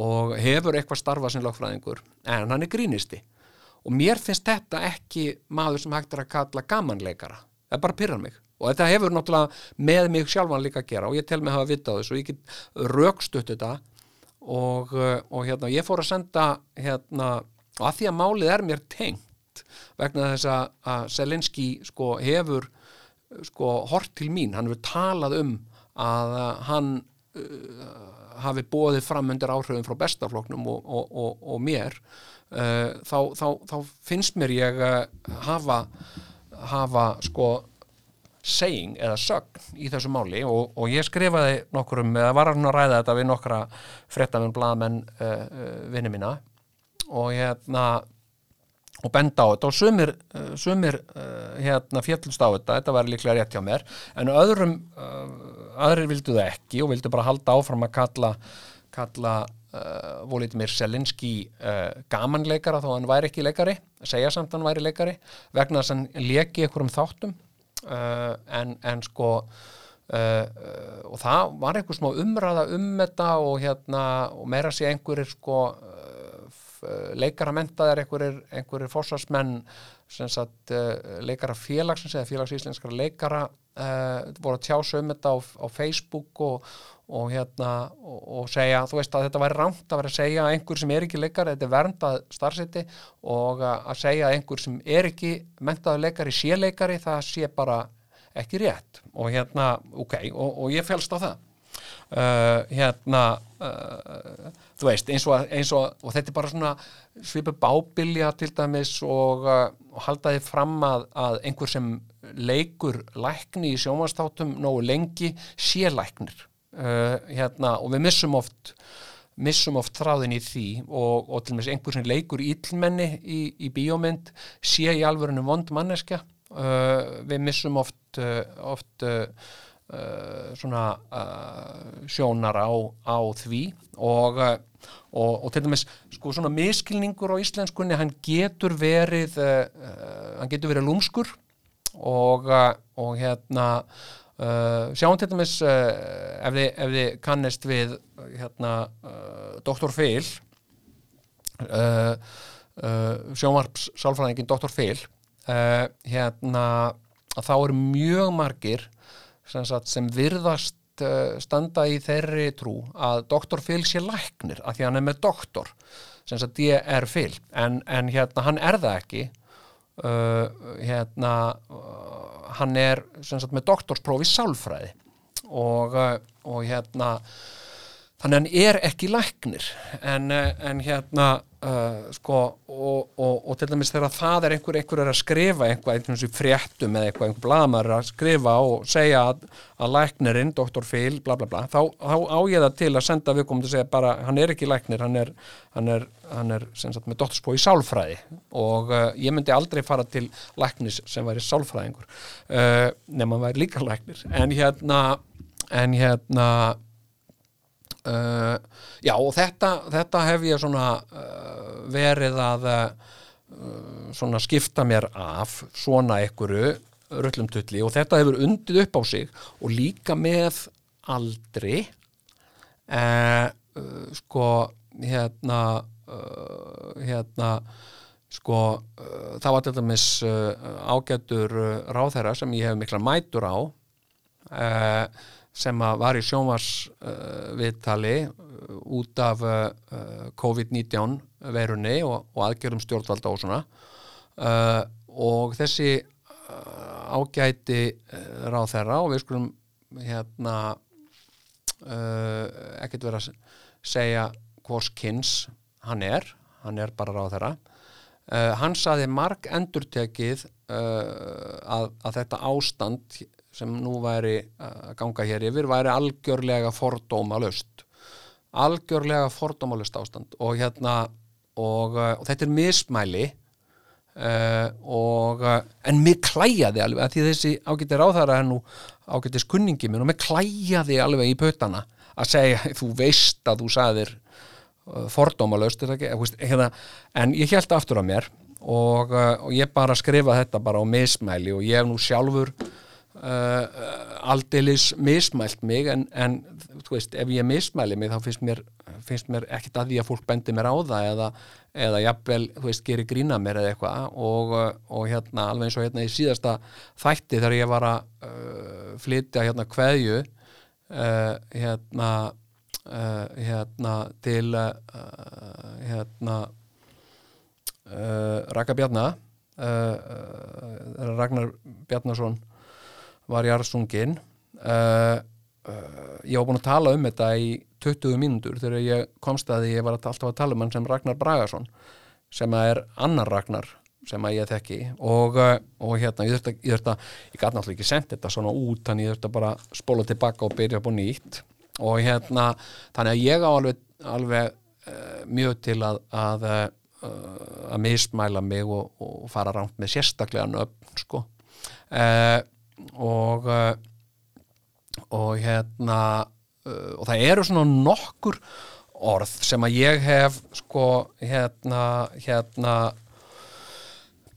og hefur eitthvað starfað sem lögfræðingur en hann er grínisti. Og mér finnst þetta ekki maður sem hægt er að kalla gamanleikara. Það er bara að pyrra mig. Og þetta hefur náttúrulega með mig sjálfan líka að gera og ég tel mig að hafa vita á þessu og ég get raukstutt þetta og, og hérna ég fór að senda hérna og að því að málið er mér tengt vegna þess að, að Selinski sko hefur sko hort til mín, hann hefur talað um að hann uh, hafi bóðið fram undir áhrifin frá bestafloknum og, og, og mér. Uh, þá, þá, þá finnst mér ég uh, hafa hafa sko saying eða sögn í þessu máli og, og ég skrifaði nokkurum, eða var að ræða þetta við nokkra frettamenn, blaðmenn uh, uh, vinni mína. Og hérna og benda á þetta. Og sumir, uh, sumir uh, hérna fjallust á þetta, þetta var líklega rétt hjá mér. En öðrum uh, aðrir vildu það ekki og vildu bara halda áfram að kalla kalla uh, Volodymyr Selinski gamanleikara þó hann væri ekki leikari. Segja samt hann væri leikari vegna þess að hann leki einhverjum þáttum. Uh, en, en sko uh, og það var einhver smá umræða um þetta og hérna og meira sé einhverjir sko leikaramentaðir einhverjir, einhverjir fórsvarsmenn sagt leikara félagsins eða félagsíslenskara leikara uh, voru að tjása um þetta á, á Facebook og, og hérna og, og segja, þú veist að þetta væri rámt að vera að segja að einhver sem er ekki leikari, þetta er verndað starfseti og að segja að einhver sem er ekki mentaður leikari sé leikari, það sé bara ekki rétt. Og hérna, ok, og ég félst á það. Uh, hérna uh, þú veist eins og, eins og og þetta er bara svona svipu bábilja til dæmis og, uh, og halda þið fram að, að einhver sem leikur lækni í sjómanstáttum nógu lengi sé læknir. Hérna og við missum oft missum oft þráðin í því og, og til dæmis einhver sem leikur íllmenni í, í bíómynd sé í alvörinu vond manneskja. Við missum oft oft Uh, svona uh, sjónar á, á því og, uh, og, og til dæmis sko svona miskilningur á íslenskunni hann getur verið hann getur verið lúmskur og, og hérna sjáum til dæmis ef þið, ef þið kannist við hérna Dr. Phil sjónvarps sálfræðingin Dr. Phil hérna þá eru mjög margir sem, sagt, sem virðast uh, standa í þeirri trú að doktor Phil sé læknir af því hann er með doktor sem sagt er Phil. En, en hérna hann er það ekki. Uh, hérna uh, hann er sem sagt með doktorsprófi sálfræði. Og, uh, og hérna þannig hann er ekki læknir. En, uh, en hérna Uh, sko og, og, og til dæmis þegar það er einhver, einhver er að skrifa einhvað, einhvern veginn fréttum eða einhver, einhver blamar að skrifa og segja að, að læknirinn, doktor Phil, bla bla bla þá, þá á ég það til að senda viðkomandi að segja bara, hann er ekki læknir, hann er hann er, hann er sem sagt með doktorspó í sálfræði. Og uh, ég myndi aldrei fara til læknis sem væri sálfræðingur uh, nema hann væri líka læknir. En hérna en hérna Uh, já og þetta, þetta hef ég svona uh, verið að uh, svona skipta mér af svona einhverju rullumtulli og þetta hefur undið upp á sig og líka með aldri. Sko hérna hérna sko það var til dæmis ágættur ráðherra sem ég hef mikla mætur á. Og sem var í sjónvarsviðtali uh, út af uh, COVID-19 verunni og, og aðgerðum stjórnvalda og svona. Uh, og þessi uh, ágæti uh, ráð þeirra og við skulum hérna uh, ekkert vera að segja hvors kynns hann er hann er bara ráð þeirra hann saði marg endurtekið að, að þetta ástand sem nú væri að ganga hér yfir væri algjörlega fordómalust algjörlega fordómalust ástand. Og hérna og, uh, og þetta er mismæli uh, og en mér klæjaði alveg að því þessi ágættir ráðara er nú ágættis kunningi minn og mér klæjaði alveg í pötana að segja, þú veist að þú sagðir eh, veist, hérna, en ég held aftur á mér og, og ég bara skrifa þetta bara á mismæli og ég hef nú sjálfur uh, aldeilis mismælt mig en, en þú veist, ef ég mismæli mig þá finnst mér, finnst mér ekkit að því að fólk bendi mér á það eða, eða jafnvel, þú veist, gerir grína mér eða eitthvað. Og, og hérna alveg eins og hérna í síðasta þætti þegar ég var að uh, flytja hérna kveðju uh, hérna uh, hérna til uh, hérna Raka uh, uh, Ragnar Bjarnason var jarðsungin uh, uh, ég var búin að tala um þetta í 20 mínútur þegar ég komst að ég var alltaf að tala um hann sem Ragnar Bragason sem er annar Ragnar sem að ég þekki. Og, uh, og hérna, ég þurfti að, ég gæti náttúrulega ekki sendt þetta svona út þannig ég þurfti að bara spóla tilbaka og byrja upp á nýtt. Og hérna, þannig að ég á alveg, alveg uh, mjög til að að, uh, að mismæla mig og, og fara rámt með sérstaklega nöfn sko. Uh, og uh, og hérna uh, og það eru svona nokkur orð sem að ég hef sko hérna hérna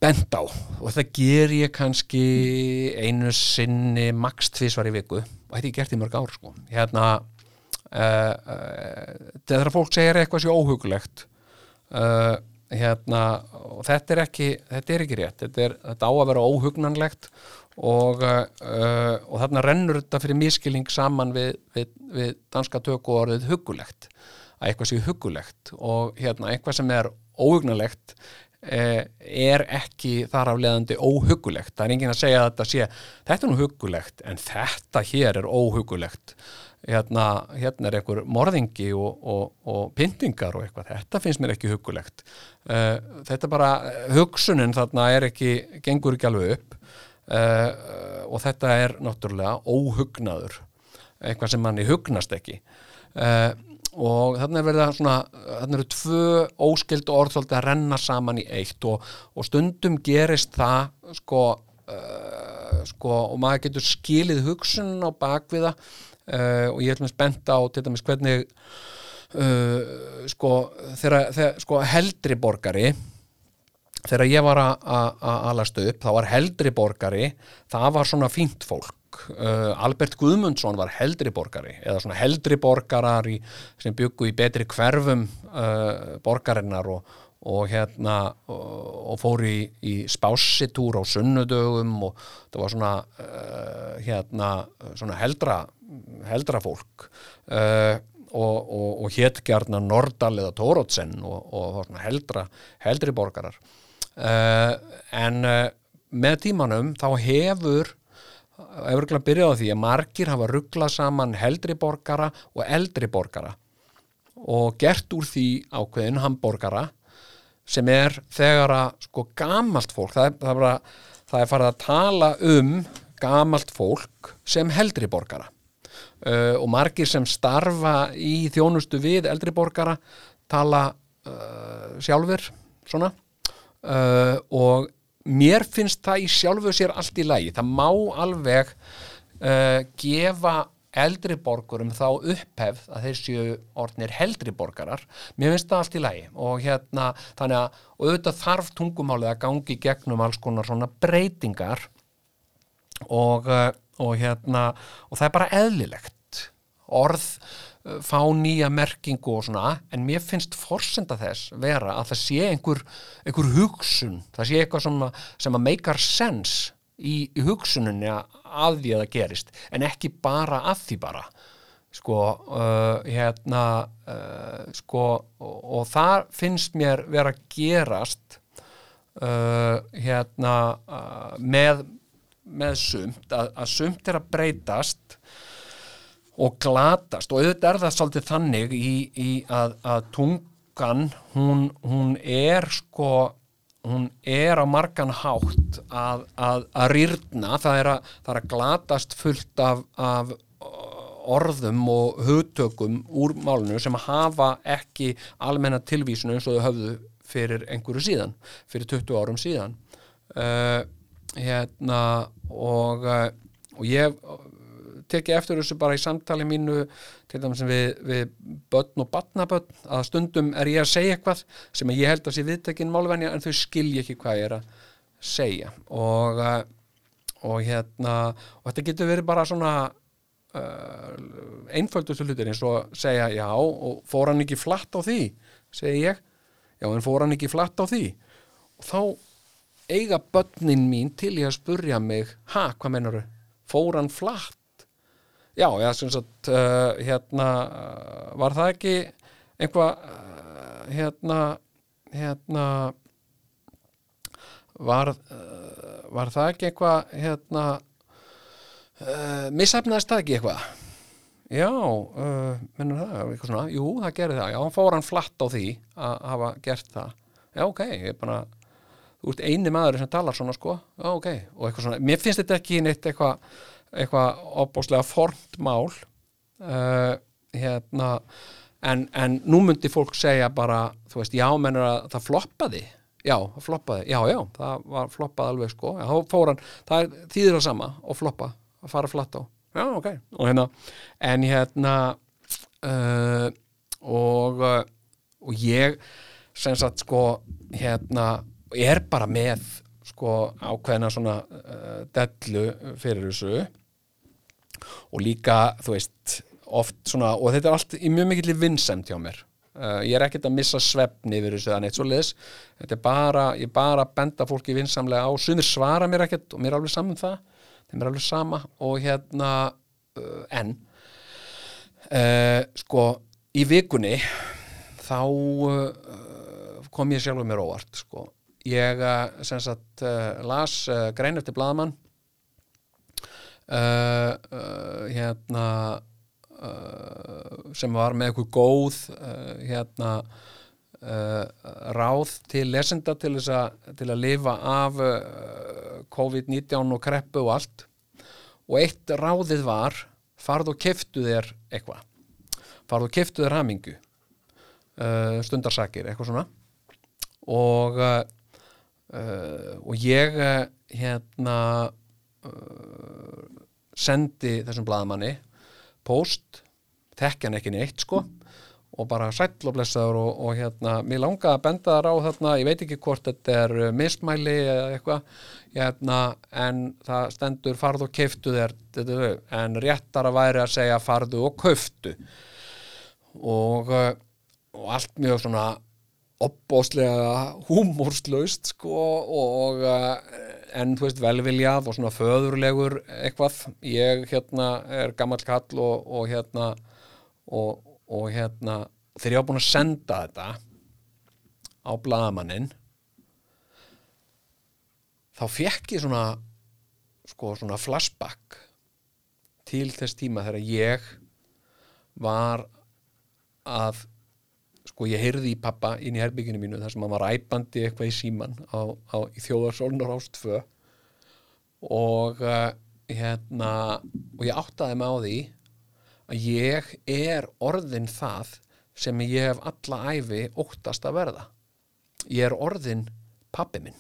bent á. Og það ger ég kannski einu sinni max tvisvar í viku. Og þetta ég gert í mörg ár sko. Hérna uh, uh, þegar fólk segir eitthvað sér óhugulegt uh, hérna og þetta er ekki, þetta er ekki rétt. Þetta, er, þetta á að vera óhugnanlegt og, uh, og þarna rennur þetta fyrir miskilning saman við, við, við danska töku orðið hugulegt að eitthvað sé hugulegt og hérna eitthvað sem er óhugnanlegt eh, er ekki þar af leðandi óhugulegt. Það er enginn að segja að þetta sé, þetta er nú hugulegt en þetta hér er óhugulegt. Hérna, hérna er einhver morðingi og, og, og pyntingar og eitthvað, þetta finnst mér ekki hugulegt. Eh, þetta bara, hugsunin þarna er ekki, gengur ekki alveg upp eh, og þetta er náttúrulega óhugnaður, eitthvað sem manni hugnast ekki. Eh, og þarna er verið að svona, þarna eru tvö óskild orð svolítið að renna saman í eitt og, og stundum gerist það sko, uh, sko og maður getur skilið hugsun á bakviða uh, og ég er með spennt á til dæmis hvernig uh, sko, þegar sko heldri borgari þegar ég var að- alast upp þá var heldri borgari það var svona fínt fólk. Uh, Albert Guðmundsson var heldri borgari eða svona heldri borgarar í, sem byggu í betri hverfum uh, borgarinnar og, og hérna og, og fór í, í spásitúr á sunnudögum og það var svona uh, hérna svona heldra heldra fólk. Uh, og, og, hétgjarna Nordal eða Tórótsen og, heldra, heldri borgarar uh, en uh, með tímanum þá hefur hefur ekki að byrja á því að margir hafa rugglað saman heldri borgara og eldri borgara og gert úr því ákveðin hamborgara sem er þegar að sko gamalt fólk það er, það er, bara, það er farið að tala um gamalt fólk sem heldri borgara. Uh, og margir sem starfa í þjónustu við eldri borgara tala uh, sjálfur svona uh, og mér finnst það í sjálfu sér allt í lagi. Það má alveg uh, gefa eldri borgurum þá upphefð að þeir séu orðnir heldri borgarar. Mér finnst það allt í lagi. Og hérna þannig að auðvitað þarf tungumálið að gangi gegnum alls konar svona breytingar. Og, uh, og hérna og það er bara eðlilegt. Orð fá nýja merkingu og svona en mér finnst forsenda þess vera að það sé einhver, einhver hugsun það sé eitthvað sem að, sem að make sense í, í hugsuninni að því að það gerist en ekki bara að því bara. Sko uh, hérna uh, sko og, og það finnst mér vera gerast uh, hérna með með sumt, að, að sumt er að breytast og glatast. Og auðvitað er það svolítið þannig í, í að, að tung, stúlkan hún, hún er sko hún er á margan hátt að, að, að rýrna. Það er að, það er að glatast fullt af, af orðum og hugtökum úr málinu sem hafa ekki almenna tilvísinu eins og þau höfðu fyrir einhverju síðan, fyrir 20 árum síðan. Uh, hérna og, uh, og ég tekið eftir þessu bara í samtali mínu til dæmis við, við börn og batnabörn að stundum er ég að segja eitthvað sem ég held að sé viðtekinn málvenja en þau skilja ekki hvað ég er að segja. Og, og hérna og þetta getur verið bara svona uh, einföldustu hlutir eins og segja já og fór hann ekki flatt á því? segi ég, já en fór hann ekki flatt á því? Og þá eiga börnin mín til ég að spurja mig, ha, hvað menur fór hann flatt já, já, sem sagt uh, hérna, uh, var það ekki einhvað uh, hérna hérna var uh, var það ekki eitthvað hérna uh, missefnaðist það ekki eitthvað? Já, uh, mennur það eitthvað svona, jú, það gerði það, já, hann fór hann flatt á því að hafa gert það. Já, ok, ég er bara þú ert eini maður sem talar svona, sko. Já, ok, og eitthvað svona, mér finnst þetta ekki neitt eitthvað eitthvað opbáslega formt mál uh, hérna en, en nú myndi fólk segja bara, þú veist, já, mennur að það floppaði, já, það floppaði. Já, já, það var floppað alveg sko. Já, þá fór hann, það er þýðir það sama og floppa, að fara flatt á. Já, ok, og hérna, en hérna uh, og uh, og ég sem sagt sko, hérna er bara með sko ákveðna svona uh, dellu fyrir þessu og líka, þú veist oft svona, og þetta er allt í mjög mikill vinsend hjá mér. Uh, ég er ekkert að missa svefni yfir þessu neitt svo liðs þetta er bara, ég bara benda fólki vinsamlega á, sumir svara mér ekkert og mér er alveg saman um það, þeim er alveg sama og hérna uh, en uh, sko, í vikunni þá kom ég sjálfur mér óvart sko, ég sem sagt las grein eftir Bladamann Uh, uh, hérna uh, sem var með eitthvað góð hérna ráð til lesenda til, a, til að lifa af COVID-19 og kreppu og allt. Og eitt ráðið var farð og keftu þér eitthvað. Farð og keftu þér hamingu stundarsakir, eitthvað svona. Og og ég hérna sendi þessum bladamanni post, hann ekki neitt sko og bara sæll og blessaður og, og hérna, mér langaði að benda þar á þarna, ég veit ekki hvort þetta er mismæli eða eitthvað hérna, en það stendur farðu og keiftu þér en réttar að væri að segja farðu og kauftu. Og, og allt mjög svona opbóslega húmórslaust sko og en þú veist velviljað og svona föðurlegur eitthvað. Ég hérna er gammal kall og, og hérna og, og hérna þegar ég á búin að senda þetta á bladamannin þá fekk ég svona sko svona flashback til þess tíma þegar ég var að sko ég heyrði í pappa inn í herbygginu mínu þar sem hann var æpandi eitthvað í síman á, á, þjóðarsólnur ástfö og uh, hérna og ég áttaði mig á því að ég er orðin það sem ég hef alla æfi óttast að verða. Ég er orðin pappi minn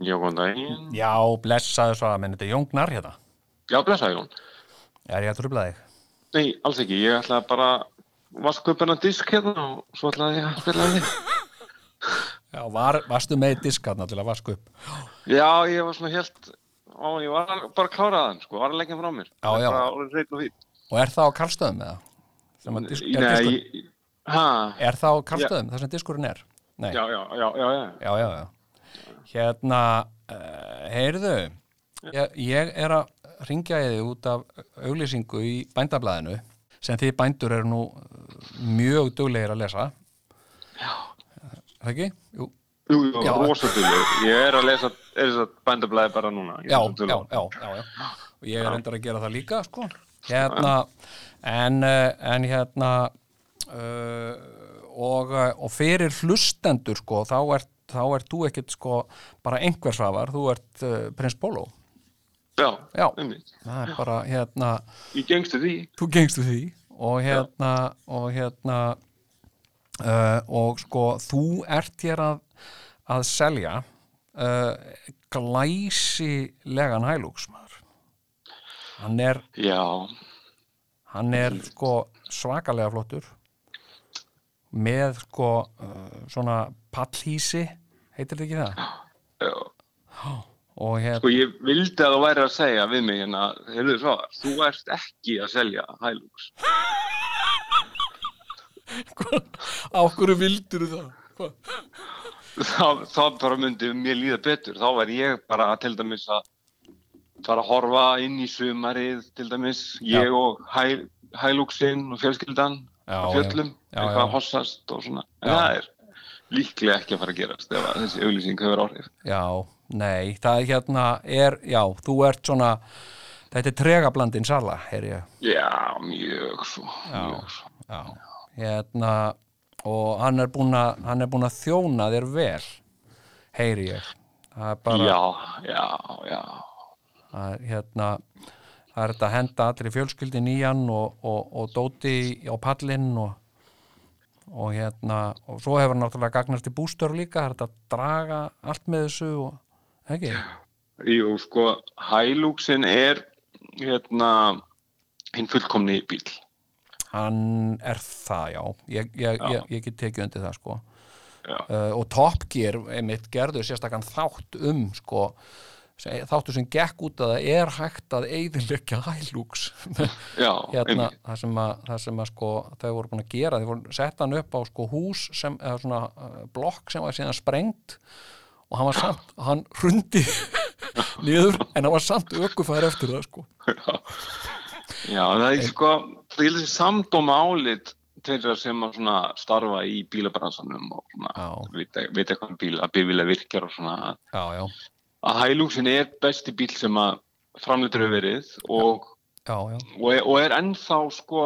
Já, góðan daginn. Já, blessaðu svo að menn þetta er Jón Gnar hérna Já, blessaði Jón. Er ég að trubla þig? Nei, alls ekki. Ég ætlaði bara að vaska upp hennar disk hérna og svo ætlaði ég að spila þig. Já, var, varstu með diskarna til að vaska upp? Já, ég var svona helt, á, ég var bara kláraðan, sko, var að leggja frá mér. Já, já. Og er það á Karlstöðum eða? Að Disk, er, Nei, ég- ha, er það á Karlstöðum, þar sem diskurinn er? Nei, já, já, já, já, já. já, já, já. Hérna, uh, heyrðu, ég, ég er að ringja í þig út af auglýsingu í bændablaðinu sem þið bændur eru nú mjög duglegir að lesa Já Það ekki? Jú, Jú, jú, rosaduleg. Ég er að lesa, er þess að bændablaði bara núna. Já, já, já, já, já. og ég er endar að gera það líka sko. hérna en, eh, en hérna uh, og, eh, og fyrir hlustendur sko, þá ert þá ert þú ekkert sko bara einhversafar, þú ert uh, prins Bóló Já, Já. einmitt. það er bara hérna Ég gengstu því. þú gengstu því. Og hérna og hérna uh, og sko þú ert hér að, að selja uh, glæsilegan hælúksmaður hann er Já, hann er sko svakalega flottur. Með sko uh, svona pallhísi heitir þetta ekki það? já. og hérna Sko ég vildi að þú væri að segja við mig hérna, heyrðu svo, þú ert ekki að selja Hilux. á hverju vildur það? Hva? Þá, þá bara myndi mér líða betur. Þá væri ég bara til dæmis að fara að horfa inn í sumarið til dæmis, ég Já. og Hæ- Hiluxinn og fjölskyldan Já, fjöllum, já, eitthvað hossast og svona. En Já. það er líklega ekki að fara að gerast ef að þessi auglýsing hefur áhrif. Já, nei, það hérna er, já, þú ert svona þetta er tregablandin sala, heyr ég Já, mjög svo, mjög svo. Já, hérna og hann er búinn að hann er búinn að þjóna þér vel heyri ég er bara, Já, já, já. er, hérna það er þetta að henda allir í fjölskyldin í hann og, og, og dóti á pallinn og, og hérna og svo hefur hann náttúrulega gagnast í bústör líka, það er að draga allt með þessu og, ekki? Jú, sko, Hiluxinn er hérna hinn fullkomni bíl. Hann er það, já. Ég, ég, Já. ég, ég get tekið undir það, sko. Uh, og Top Gear, einmitt, gerðu sérstakann þátt um, sko, þáttu sem gekk út að það er hægt að eyðileggja Hilux. Já, hérna, það sem, að, það sem að, sko, þau voru búin að gera, þau voru sett hann upp á, sko, hús sem, eða svona uh, blokk sem var síðan sprengt og hann var samt, hann hrundi niður, en hann var samt ökufæður eftir það, sko. Já, það er sko, það er þessi samdóma álit þeirra sem að svona starfa í bílabransanum og svona, Já. vita, vita hvað bíl, að bíla virkjar og svona, Já, já, að Hiluxinn er besti bíl sem að framleitur hefur verið og, já, já, og, er, er ennþá sko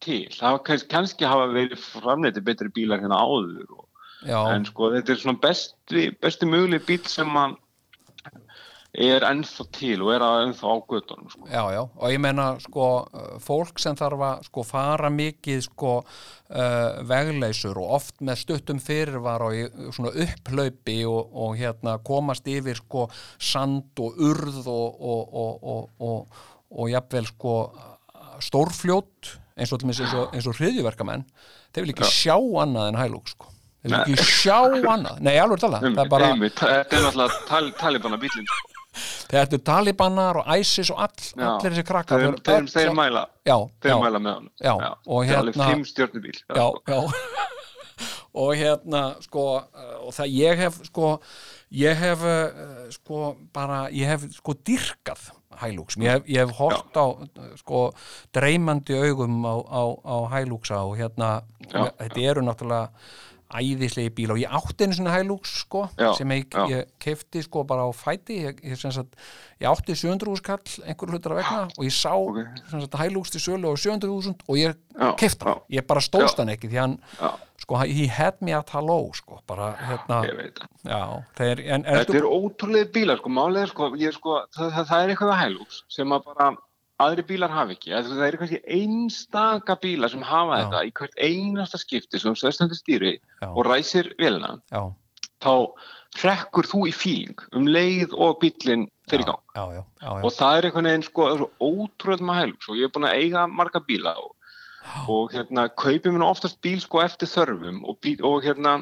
til. Það hafa kannski, kannski hafa verið framleitur betri bílar hérna áður og en sko þetta er svona besti, besti möguleg bíl sem að er ennþá til og er ennþá á göttunum sko. Já, já, og ég meina sko uh, fólk sem þarf að sko fara mikið sko uh, vegleysur og oft með stuttum fyrirvar og í svona upplaupi og, og hérna komast yfir sko sand og urð og, og, og, og, og, og jafnvel sko stórfljót eins og og, hriðjuverkamenn þeir vil ekki sjá annað en hælúk sko. Ekki sjá annað, nei alveg tala það er bara, þetta er náttúrulega tal, talibana bílinn sko. Þetta er talibanar og ISIS og all, Já. allir þessi krakkar þeir, þeir, þeir sjá- mæla. Já, þeir já, mæla með hann Já, og hérna- og hérna sko uh, og það ég hef sko ég hef uh, sko bara ég hef sko dyrkað Hilux, ég hef, ég hef hort á sko dreymandi augum á, á, á Hiluxa og hérna þetta eru náttúrulega æðislegi bíl og ég átti einu svona Hilux sko Já, sem ég, já. ég kefti sko bara á fæti ég, ég, sagt, ég átti 700 skall einhver hlutur að vegna og ég sá Ok. sem sagt, Hilux til sölu á 700.000 og ég Já, kefti hann, já. ég bara stóðst Já. hann ekki því hann, Já, sko, he had me at hello sko, bara hérna ég veit það. já, þeir, en Þetta ertu, eru ótrúlega bílar, sko, málega, sko, ég, sko, það, það, er eitthvað að Hilux sem að bara aðri bílar hafa ekki. Það, eru kannski einstaka bílar sem hafa Já. þetta í hvert einasta skipti sem stöðstandi stýri Já. og ræsir velina, þá hrekkur þú í fíling um leið og bílinn fyrir gang. já, já, já, já, Og það er einhvern veginn, sko, ótrúlega með Hilux og ég er búin að eiga marga bíla og, og hérna, kaupið mér oftast bíl, sko, eftir þörfum og, bíl, og hérna,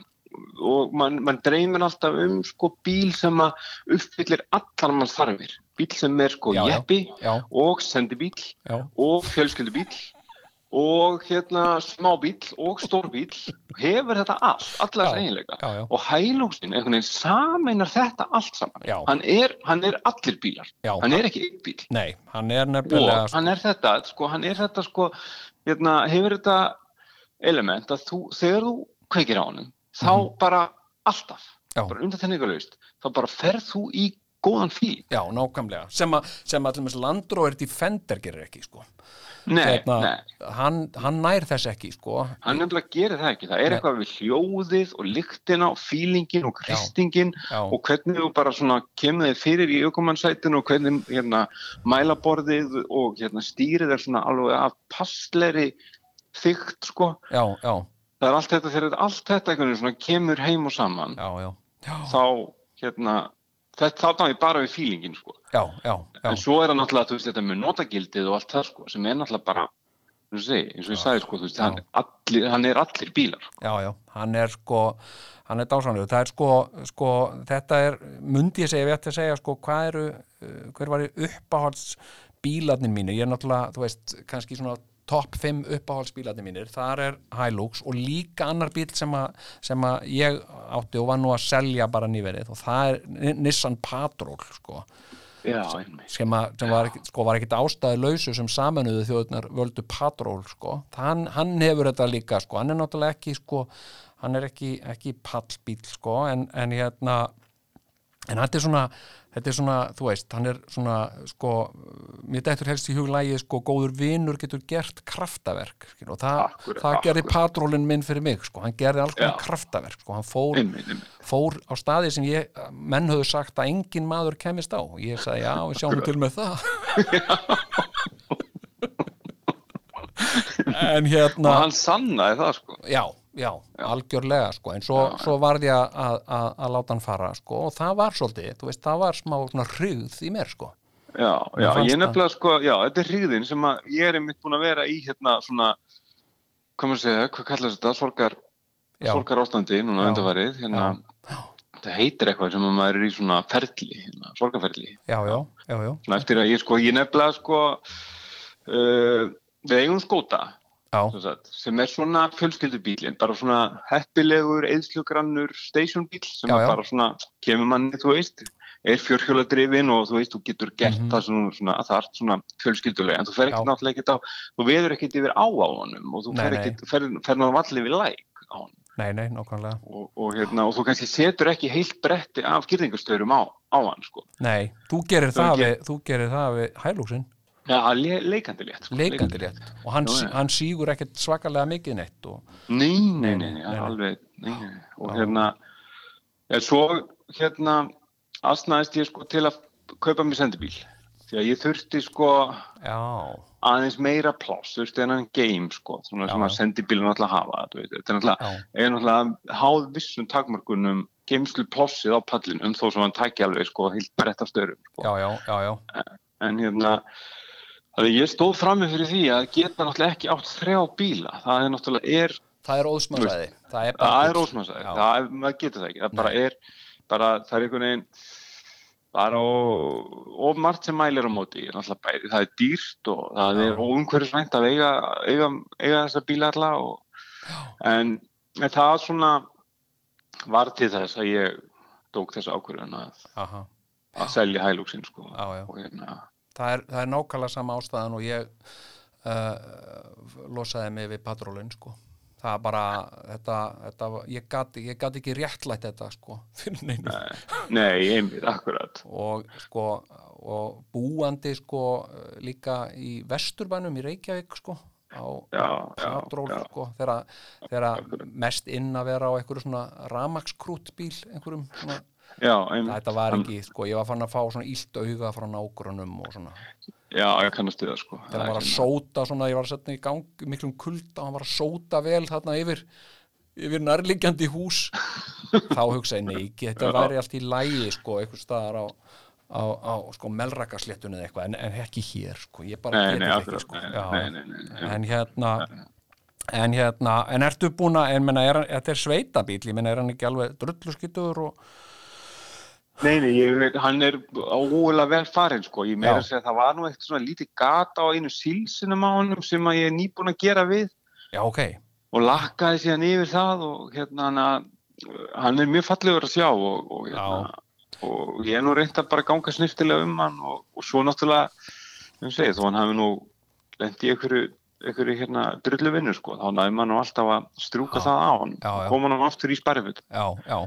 og mann man dreymir alltaf um sko bíl sem að uppfyllir allar manns þarfir bíl sem er sko Já, já. jeppi já, og sendibíl já, og fjölskyldubíl og hérna smábíl og stórbíl hefur þetta allt, alla Já, þess eiginleika já, já. og hælúsin einhvern veginn sameinar þetta allt saman Já. hann er, hann er allir bílar Já. hann er ekki einn bíl Nei, hann er nefnilega og hann er þetta, sko, hann er þetta sko, hérna, hefur þetta element að þú, þegar þú kveikir á honum, þá bara alltaf, Mhm. Já. bara undantekningarlaust þá bara ferð þú í góðan fíl. Já, nákvæmlega, sem að, sem að til dæmis Land Rover Defender gerir ekki, sko. Nei, Hérna, nei, hann, hann nær þess ekki, sko. Hann nefnilega gerir það ekki. Það er Nei. eitthvað við hljóðið og lyktina og fílingin og kristingin Já, og hvernig þú bara svona kemur þig fyrir í aukumannsætinu og hvernig hérna mælaborðið og hérna stýrið er svona alveg af passleri þygt sko. Já, já, það er allt þetta þegar allt þetta kemur heim og saman já, já Já, þá hérna þetta þá náði bara við fílingin sko. Já, já, já, en svo er það náttúrulega veist þetta með notagildið og allt það sko sem er náttúrulega bara eins og, segi, eins og ég sagði sko veist hann, allir, hann er allir bílar. Já, já, hann er sko hann er dásanlegur, það er sko, sko þetta er, mundi ég segja, ég ætti að segja sko, hvað eru, uh, hver var uppáhalds bílarnir mínu, ég er náttúrulega þú veist, kannski svona topp 5 uppáhaldsbílarnir mínir, þar er Hilux og líka annar bíl sem, a, sem að ég átti og var nú að selja bara nýverið og það er Ni- Nissan Patrol sko, já, sem, að, sem var, sko, var ekkit ástæði lausu sem samanuðu þjóðunar völdu Patrol sko. hann, hann hefur þetta líka sko. hann er náttúrulega ekki sko, hann er ekki, ekki pallbíl sko, en, en hérna en þetta er svona, þetta er svona þú veist, hann er svona sko, mér dættur helst í huglægi sko, góður vinur getur gert kraftaverk skil, og það, Akkúrat, það gerði akkúrat. patrólinn minn fyrir mig sko, hann gerði alls konar kraftaverk sko, hann fór, einmitt, einmitt. fór á staði sem ég, menn höfðu sagt að engin maður kemist á, ég sagði já, við sjáum til með það. En og hérna hann sannaði það sko. Já, já, algjörlega sko, en svo, svo varð ég að, láta hann fara sko, og það var svolítið, þú veist, það var smá svona hrigð í mér sko. Já, já, ég nefnilega sko, já, þetta er hríðin sem að ég er einmitt búin að vera í hérna svona, hvað maður segja, hvað kallast þetta, sorgar, Já. sorgar ástandi núna Já. undarfarið, hérna, þetta heitir eitthvað sem að maður er í svona ferli, hérna, sorgarferli, já, já, já, já, svona eftir að ég sko, ég nefnilega sko, uh, við eigum skóta, já, sagt, sem er svona fjölskyldubílinn, bara svona heppilegur, eðslugrannur stationbíl sem Já, já. bara svona, kemur manni, þú veist, er fjörhjóladrifin og þú veist, þú getur gert Mhm. það sem þú svona, það er svona fjölskyldulega, en þú fer ekki náttúrulega ekkert á, þú veður ekkert yfir á á honum og þú Nei, fer ekkert, fer, fer náttúrulega allir við læk á honum nei, nei, nákvæmlega og, og, hérna, og þú kannski setur ekki heilt bretti af gyrðingastörum á, á hann, sko. Nei, þú gerir Þú það, ekki- við, þú gerir það við hælúsin, Já, le, leikandi létt, sko. leikandi rétt og hann, já. hann sígur ekkert svakalega mikið neitt og, Nei, nei, nei, nei, alveg, nei, nei. og hérna, ja, svo hérna aðsnaðist ég sko til að kaupa mér sendibíl, því að ég þurfti sko já, aðeins meira pláss, en hann game sko, svona já. sendibílun alltaf hafa, þetta er náttúrulega háð vissum takmörkunum geimslu plássið á pallinum þó sem hann tæki alveg sko heilt brett af störum, sko. já, já, já, já, en hérna, þannig ég stóð frammi fyrir því að geta náttúrulega ekki átt þrjá bíla, það er náttúrulega er það er óðsmannsæði það er, er ósmannsæði, það er, maður getur það ekki. Það bara er, bara það er einhvern veginn bara og margt sem mælir á móti. Bæði, það er dýrt og það er óumhverfisvænt að eiga, eiga, eiga þessa bíla alla og, en, en það svona var til þess að ég tók þessa ákvörðun að, að selja hælugsinn sko. Já, já. og hérna, Það, er, það er nákvæmlega sama ástæðan og ég uh, losaði mig við patrólinn sko. Það er bara, þetta, þetta ég gati, ég gati ekki réttlætt þetta sko, fyrir neinu. Nei, einmitt, akkurat. Og sko og búandi sko líka í Vesturbænum í Reykjavík sko á patról sko þegar, mest inn að vera á einhverju svona ramakskrútbíl einhverjum svona, já, þetta var ekki sko, ég var fann að fá svona ílt auga frá nágrunum og svona. Já, ég kannast við það sko. Hann var að sóta svona, ég var að setja í gang miklum kulda, hann var að sóta vel þarna yfir, yfir nærliggjandi hús. Þá hugsaði nei, ekki, þetta væri allt í lægi sko, einhver staðar á, á, á sko, melrakasléttunni eða eitthvað, en, en ekki hér sko, ég bara Nei, nei, ekki sko. nei, Já. nei, en hérna en hérna, en ertu búin að en menna, er, þetta er sveitabíl, ég menna, er hann ekki alveg drulluskittur og Nei, nei, ég, hann er ógulega vel farinn sko, ég meira að segja að það var nú eitt svona lítið gata á einu sílsinum á honum sem að ég er nýbúin að gera við. Já, ok, og lakkaði síðan yfir það og hérna hann hann er mjög fallegur að sjá og, og, hérna, og ég er nú reynd að bara ganga snirtilega um hann og, og svo náttúrulega um segið, þó hann hafi nú lendi í einhverju, einhverju hérna drullu vinnu sko, þá næði maður nú alltaf að strúka Já. það á hann koma hann aftur í sparifut já, já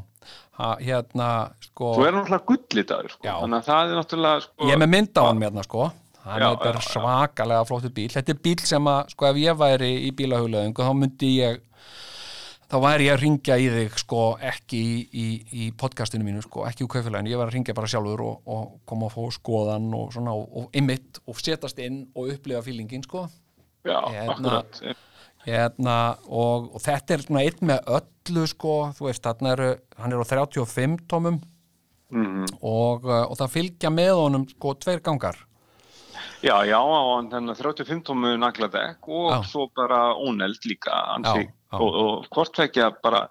ha, Hérna, sko svo er hann náttúrulega gullitaður sko, þannig að það er náttúrulega sko, Ég er með mynd á hann hérna sko. Hann Já, þetta er svakalega flottur bíl Þetta er bíl sem að, sko, ef ég væri í bílahugleðingu þá myndi ég þá væri ég að ringja í þig sko ekki í, í, í podcastinu mínu sko, ekki úr kaufélaginu, ég var að ringja bara sjálfur og, og koma að fá skoðan og svona og, og ymmit og setast inn og upplifa fílingin sko. Já, Hérna- akkurat hérna, og, og þetta er svona einn með öllu sko, þú veist, þarna eru hann er á 35 tómum mm og, uh, og það fylgja með honum sko tveir gangar Já, já, á hann þennan 35 tómu nagladekk og Já. svo bara óneld líka Já, já. Og, og hvort vekja bara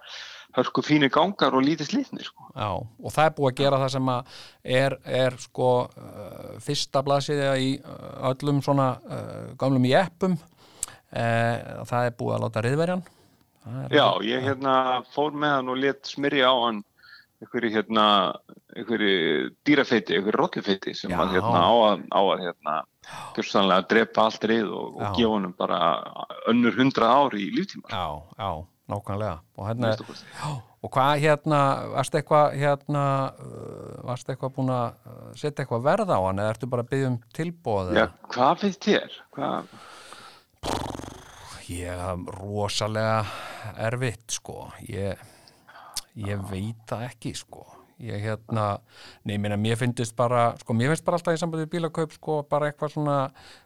hörku fínu gangar og lítið slitni sko. Já, og það er búið að gera það sem að er, er sko uh, fyrsta blasiðja í uh, öllum svona uh, gamlum jeppum uh, það er búið að láta riðverjan. Er- Já, ég hérna fór með hann og let smyrja á hann einhverju hérna einhverju dýrafeiti, einhverju rollufeiti sem að hérna á að, á að hérna gjörsanlega drepa allt rið og, og gefa honum bara önnur hundra ári í líftíma. Já, já, nákvæmlega. Og, hérna, já, og hvað hérna varstu eitthvað hérna uh, varstu eitthvað búin að uh, setja eitthvað verð á hann eða ertu bara að byggja um tilbóð Já, hvað finnst þér? Hvað? Ég haf rosalega erfitt sko. Ég, ég veit það ekki sko. Ég hérna, nei, mér finnst bara, sko, mér finnst bara alltaf í sambandi við bílakaup, sko, bara eitthvað svona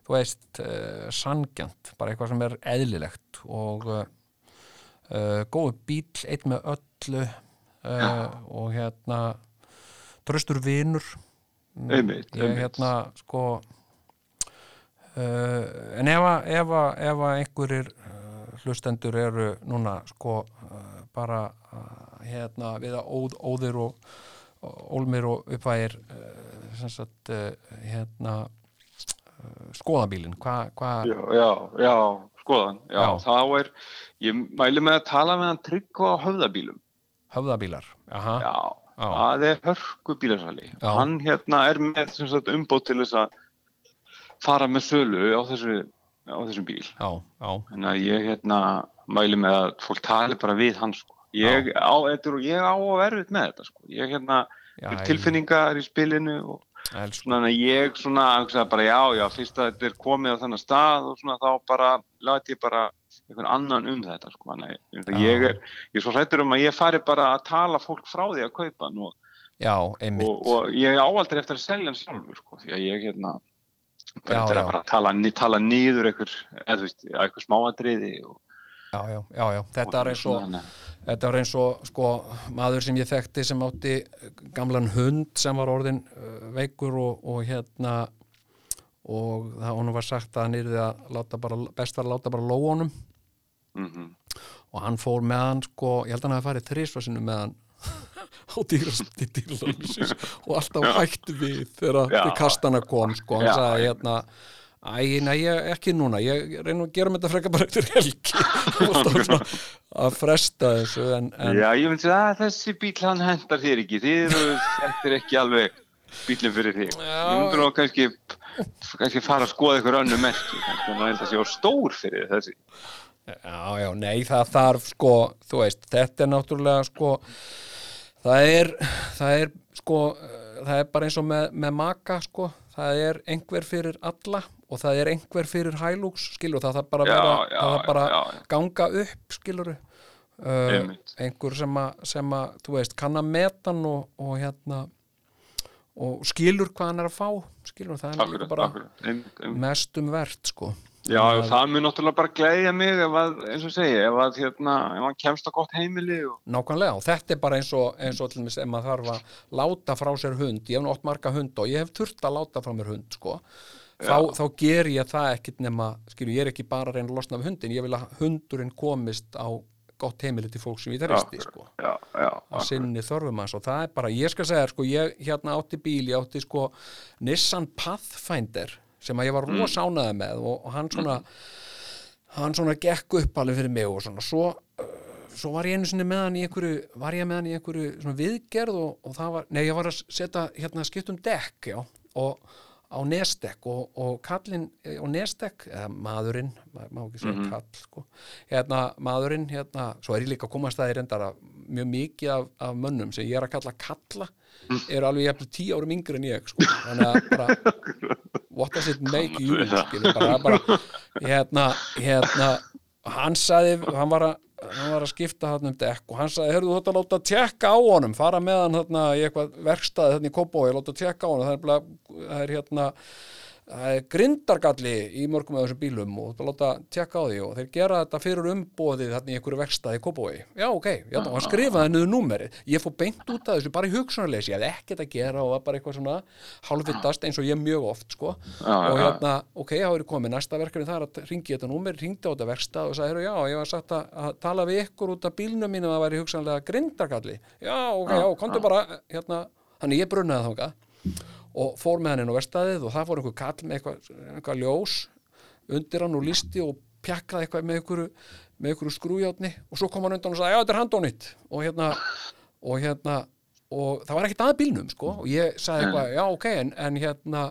þú veist, uh, sangjant bara eitthvað sem er eðlilegt og uh, uh, góðu bíl, eitt með öllu og hérna tröstur vinur. Einmitt, ég hérna, sko Uh, en ef ef ef einhverjir uh, hlustendur eru núna sko uh, bara hérna við að óð, óðir og, og ólmir og uppvægir sem sagt hérna skoðanbílin hvað hva, Já, já, já, skoðan. Já, Já. þá er, ég mæli með að tala með hann tryggva á höfðabílum. höfðabílar Aha, Já, það er hörku bílasali. Já. Hann hérna er með sem sagt, umbót til þess að fara með sölu á, þessu, á þessum bíl. já, já, Þannig að ég hérna mæli með að fólk tali bara við hann sko. Ég á, er- ég á að verðið með þetta sko. Ég hérna, já er tilfinningar í spilinu og svona ég svona hugsaði bara já, já, fyrst að þetta er komið á þennan stað og svona þá bara lati ég bara einhvern annan um þetta sko. Þannig, Já. ég, er, ég er svo hrættur um að ég fari bara að tala fólk frá því að kaupa og, já, og, og ég á aldrei eftir að selja hann sjálfur sko, því að ég hérna bara Já, að bara tala, tala niður einhver, einhver smáadriði og, já, já, já, já, þetta er eins og Þetta var eins og sko, maður sem ég þekkti sem átti gamlan hund sem var orðin uh, veikur og, og hérna og það honum var sagt að hann yrði að láta bara, best var að láta bara lóa honum. Mm og hann fór með hann sko, ég held að hann hafi farið þrísvarsinu með hann á dýrasti dýrlónusins og alltaf hægt við þegar til kastana kom sko, hann sagði hérna Æ, nei, ég, ekki núna, ég reyna að gera með þetta frekar bara eftir helgi. Að fresta þessu en, en Já, ég myndi að þessi bíl hann hendar þér ekki, þið er ekki alveg bílinn fyrir þig. Já. Ég myndi nú kannski, kannski fara að skoða ykkur önnu merki, held að sé á stór fyrir þessi. Já, já, nei, það þarf sko, þú veist, þetta er náttúrulega sko, það er, það er sko, það er bara eins og með, með maka sko, það er einhver fyrir alla og það er einhver fyrir hælúks, skilur, það þarf bara Já, vera, já, það bara já, ganga upp, skilur, uh, einhver sem að, sem að, þú veist, kann að meta hann og, og hérna, og skilur hvað hann er að fá, skilur, það er bara mestum verðt, sko. Já, og það mun náttúrulega bara gleiðja mig ef að, eins og segja, ef að, hérna, ef hann kemst á gott heimili og, Nákvæmlega og þetta er bara eins og, eins og til dæmis ef maður þarf að láta frá sér hund, ég hef nátt marga hund og ég hef þurft að láta frá mér hund sko. þá, þá ger ég það ekkit nema, skilju, ég er ekki bara að reyna að losna af hundin, ég vil að hundurinn komist á gott heimili til fólk sem ég þaristi sko. Já, já, að sinni þörfum hans. Og það er bara, ég skal segja sko, ég hérna átti bíl, ég átti sko Nissan Pathfinder sem að ég var rosa ánæði með og, og hann svona hann svona gekk upp alveg fyrir mig og svona. Svo, uh, svo var ég einu sinni með hann í einhverju, var ég með hann í einhverju svona viðgerð og, og það var, nei ég var að setja hérna skipt um dekk, já og á nesdekk og, og kallinn eh, á nesdekk, eða maðurinn ma- má ekki segja kall sko. Hérna maðurinn, hérna, svo er ég líka að komast að því reyndar að mjög mikið af, af mönnum sem ég er að kalla kalla eru alveg jafnvel tíu árum yngri en ég sko, þannig að bara what does it make you bara, bara, hérna, hérna hann sagði, hann var að hann var að skipta hann um dekk og hann sagði, heyrðu þú þetta láta tjekka á honum fara með hann þarna í eitthvað verkstæði þarna í Kópói, láta tjekka á honum. Það er, það er hérna það er grindargalli í mörgum af þessum bílum og það láta tjekka á því og þeir gera þetta fyrir umbóðið þarna í einhverju verkstæði Kópói já ok, já, og hann skrifaði niður númerið. Ég fór beint út af þessu, bara í hugsunarleysi ég hefði ekkert að gera og var bara eitthvað svona hálfvittast eins og ég mjög oft sko. Já, og hérna, ok, þá er ég komið næsta verkefni það er að ringi þetta númer, ringdi á þetta verkstað og sagði, já, ég var sagt að, að tala við ykkur út af bílnum já, komdu bara hérna, þannig ég brunnaði þangað og fór með hann inn á verstaðið og það fór einhver kall með eitthvað, eitthvað ljós undir hann og listi og pjakkaði eitthvað með einhverju, með einhverju skrújátni og svo kom hann undan og sagði, já, þetta er handónýtt. Og hérna, og hérna og það var ekkert að bílnum, sko. Og ég sagði eitthvað, já, ok, en, en hérna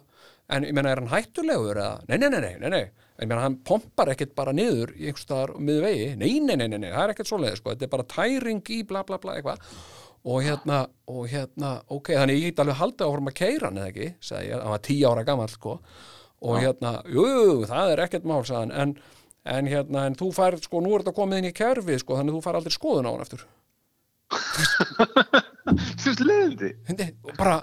en ég meina, er hann hættulegur eða, nei, nei, nei, nei, nei, nei. Ég meina, hann pompar ekkert bara niður í einhvers staðar miður vegi, nei, nei, nei, nei, nei, það er ekkert svoleiði, sko, þetta er bara tæring í bla, bla, bla, eitthvað og hérna, og hérna, ok, þannig ég get alveg haldið áfram að keira hann eða ekki, sagði ég, hann var tíu ára gamall, sko. Og hérna, jú, það er ekkert mál, sagði hann, en, en hérna, en þú fær, sko, nú er þetta komið inn í kerfið, sko, þannig þú fær aldrei skoðun á hann eftir Sérst leiðindi. Hindi, og bara,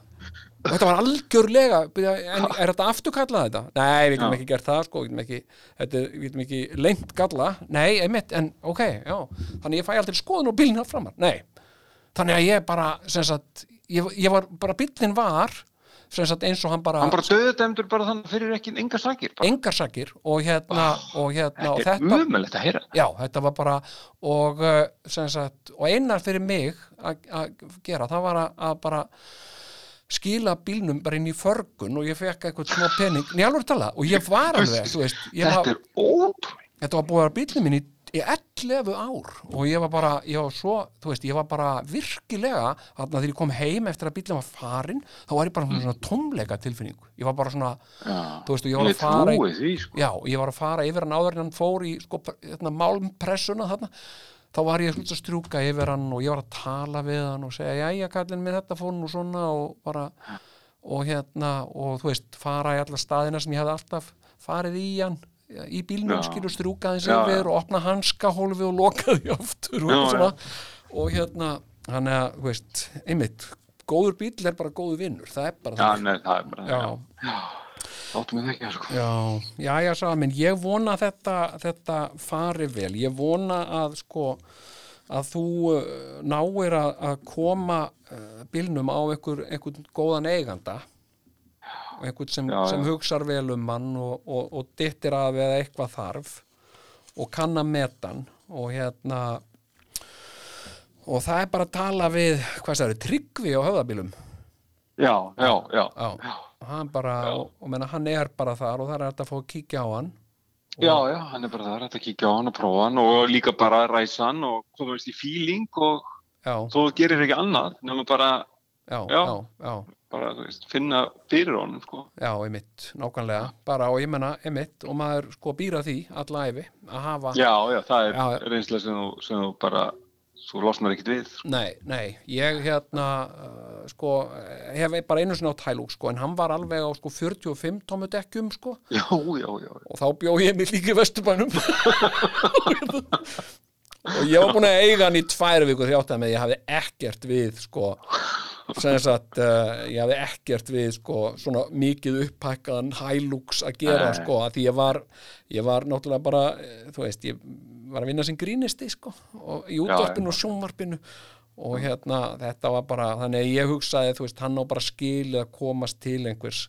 og þetta var algjörlega en er þetta afturkallað þetta? Nei, við getum Já. ekki gert það sko, við getum ekki, þetta, við getum ekki lengt galla, nei, einmitt, en ok, já, þannig ég fæ aldrei skoðun og bílinn að framar, nei, þannig að ég bara, sagt, ég, ég var bara bílinn var, sagt eins og hann bara, Hann bara döðdæmdur bara þannig fyrir ekki enga sakir bara. engarsakir og hérna, og hérna, Þetta er umöðlegt að heyra. Já, þetta var bara og, sem sagt, og einar fyrir mig að gera, það var að, bara skila bílnum bara inn í förgun og ég fekk eitthvað smá pening, njálfur tala og ég var alveg, þú veist ég Þetta var, er ótrúlega þetta var búið að bílnum minn í, í 11 ár og ég var bara, ég var svo þú veist, ég var bara virkilega þarna þegar ég kom heim eftir að bílum var farin þá var ég bara svona tómleika tilfinningu ég var bara svona, Já, þú veist, og ég var að fara í- því sko. Já, ég var að fara yfir hann áður en hann fór í sko, hérna, málmpressuna þarna. Þá var ég að strjúka yfir hann og ég var að tala við hann og segja, jæja, kallinn minn þetta fór nú svona og bara og hérna, og þú veist, fara í alla staðina sem ég hefði alltaf farið í hann í bílnum, Já. skilur strjúkaði Já, yfir og opna hanskahólfi og lokaði aftur og, Já, svona, og hérna hann er veist, einmitt góður bíl er bara góður vinnur, það er bara Já, nei, það er bara Já. Áttum við ekki sko. Já, já, já, sá, menn ég vona þetta, þetta fari vel, ég vona að sko að þú uh, náir að, að koma uh, bílnum á einhver, einhvern góðan eiganda og einhvern sem, sem hugsar vel um hann og, og, og dittir af eða eitthvað þarf og kann að metan og hérna og það er bara að tala við hvað það eru, tryggvi á höfðabílum? Já, já, já. Já, hann bara, og, og menna, hann er bara þar og það er hægt að fá að kíkja á hann. Já, já, hann er bara það, þetta kíkja á hann og prófa hann og líka bara ræsa hann og koma veist í feeling og þú gerir ekki annað nema bara, Já. já, já, bara þú veist, finna fyrir honum sko. já, einmitt, nákvæmlega. Bara og ég menna, einmitt, og maður sko býra því alla æfi að hafa Já, já, það er Já. reynsla sem þú, sem þú bara svo losnar ekkit við Nei, nei, ég hérna uh, sko, hef bara einu sinni á tælúk sko, en hann var alveg á sko 45 tómu dekkjum sko. Já, já, já, og þá bjó ég mig líka í vesturbænum og ég var búin að eiga hann í tvær vikur því átt að með ég hafði ekkert við sko sagt, uh, ég hafði ekkert við sko svona mikið upphækkaðan hælúks að gera sko að því ég var, ég var náttúrulega bara eh, þú veist, ég var að vinna sem grínisti sko og í útvarpinu og sjónvarpinu. Og hérna þetta var bara, þannig að ég hugsaði þú veist, hann á bara skilið að komast til einhvers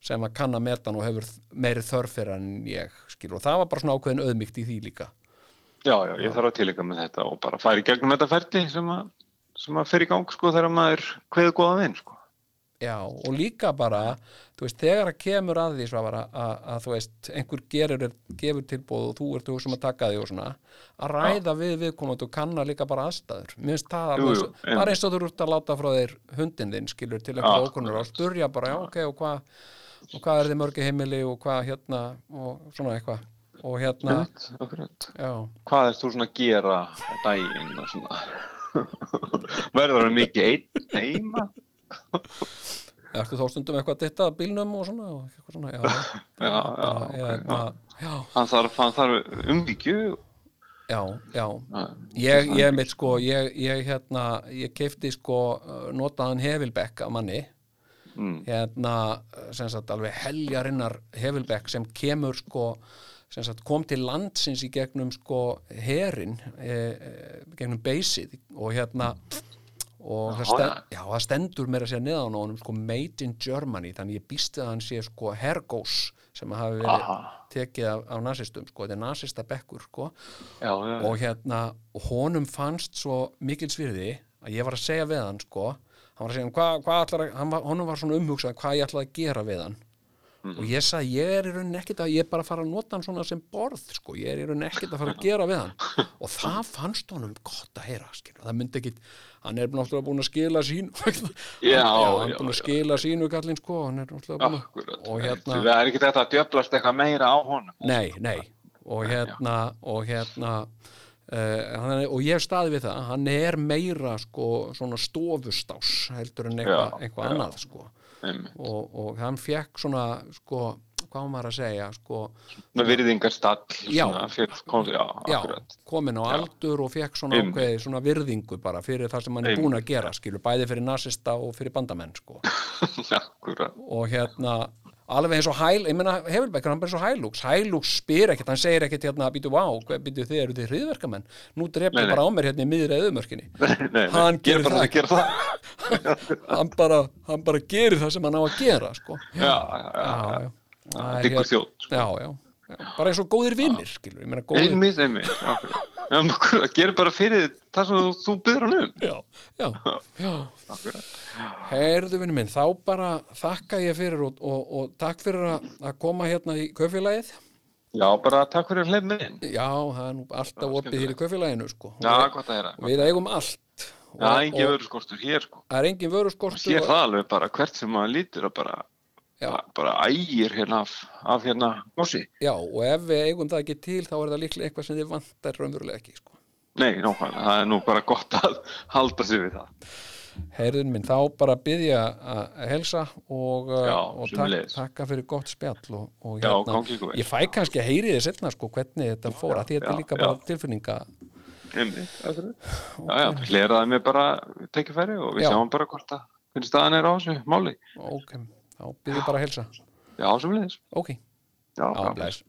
sem að kann að meta hann og hefur meiri þörf fyrir hann en ég skil og það var bara svona ákveðin auðmygt í því líka já, já, ég þarf að tilíka með þetta og bara fara í gegnum þetta ferli sem að, sem að fer í gang sko þegar maður kveður góða vinn sko. Já, og líka bara, þú veist, þegar að kemur að því svo að, að, að þú veist, einhver gerir, gefur tilbúð og þú ert þú sem að taka því og svona, að ræða við viðkomandi og kanna líka bara aðstæður. Mér finnst það Jú, alveg, jú, svo- bara eins og þú ert að láta frá þér hundin þinn, skilur, til eitthvað Já, ókunnur og spurja bara, já, ok, og hvað, og hvað er þið mörgi heimili og hvað hérna, og svona eitthvað. Og hérna, já, Hvað ert þú svona að gera á daginn og svona? Verður það mikið einn heima? ertu þá stundum eitthvað að ditta bílnum og svona, og eitthvað svona, já, Já, já, bara, ok, hérna, já, Hann þarf, hann þarf umbyggju. já, já, Já, Ég, ég mitt sko, ég, ég hérna, ég keipti sko notaðan hefilbekk af manni, Mm. hérna, sem sagt, alveg heljarinnar hefilbekk sem kemur sko, sagt, kom til landsins í gegnum sko herin, e, e, gegnum beysið og hérna, og það, stend, já. það stendur meira að segja neðan á honum sko made in Germany, þannig ég býst að hann sé sko hergós sem hafi verið Aha. tekið af, af nasistum, sko, þetta er nasista bekkur, sko, Já, já, og hérna honum fannst svo mikil svirði að ég var að segja við hann sko hann var að segja hvað hva allar að, hann var, honum var svona umhugsað hvað ég ætlaði að gera við hann og ég sagði ég er í rauninni ekkert að ég er bara að fara að nota hann svona sem borð sko, ég er í rauninni ekkert að fara að gera við hann og það fannst honum gott að heyra skilur. það myndi ekki, hann er náttúrulega búin að skila sín Já, hann er búin að skila sínu kallinn sko, hann er náttúrulega búin að Akkurat. og hérna Það er ekki þetta að djöflast eitthvað meira á honum. Nei, nei og hérna og hérna uh, hann, og ég hef staðið við það hann er meira sko svona stofustás heldur en eitthvað eitthva annað sko. Og, og hann fekk svona sko, hvað var maður að segja sko, Með virðingarstall. Já. svona, Fyrir, kom, já, já, komin á aldur og fekk svona ákveði svona virðingu bara fyrir það sem hann er búin að gera skilur, bæði fyrir nasista og fyrir bandamenn sko. Og hérna alveg eins og hæl, ég meina Hefilbekk hann er bara eins og hælúks, hælúks spyr ekkert hann segir ekkert hérna, býtu vá, býtu þið eru þið hriðverkamenn, nú nei. bara á mér hérna í miðri eðumörkinni Hann gerir það. Gerir það. hann bara, hann bara gerir það sem hann á að gera sko. Já, já, já. já, sko. já, já, já, bara eins og góðir vinnir akkurat. Já, akkurat. Gerir bara fyrir það sem þú- byrður hann um. já, já, já. Heyrðu vinnu minn, þá bara þakka ég fyrir og, og, og takk fyrir að, koma hérna í kaufélagið Já, bara takk fyrir inn. Já, það er nú alltaf opið hér í kaufélaginu sko. Já, gott að heyra. við, eigum allt Já, engin og verður skortur hér, sko. það er engin vöruskortur og- það alveg bara hvert sem maður lítur að bara, Já. bara ægir hérna af, af hérna gósi. Já, og ef við eigum það ekki til þá er það líklega eitthvað sem þið vantar raunverulega ekki sko. Nei, nákvæmlega, það er nú bara gott að halda sig við það. Heyrðun minn, þá bara byggja að helsa og, Já, og tak, takka fyrir gott spjall og, og Já, ykkur vel. ég fæ kannski að heyri þið setna sko, hvernig þetta fór, að þetta er já, líka já. bara tilfinninga Einmitt, akkurat. Já, já, hleraði mig bara tekifæri og við Já. sjáum bara hvort að hvernig staðan er á þessu máli. ok, þá byggja bara að helsa Já, sem leiðis. ok, Já, á,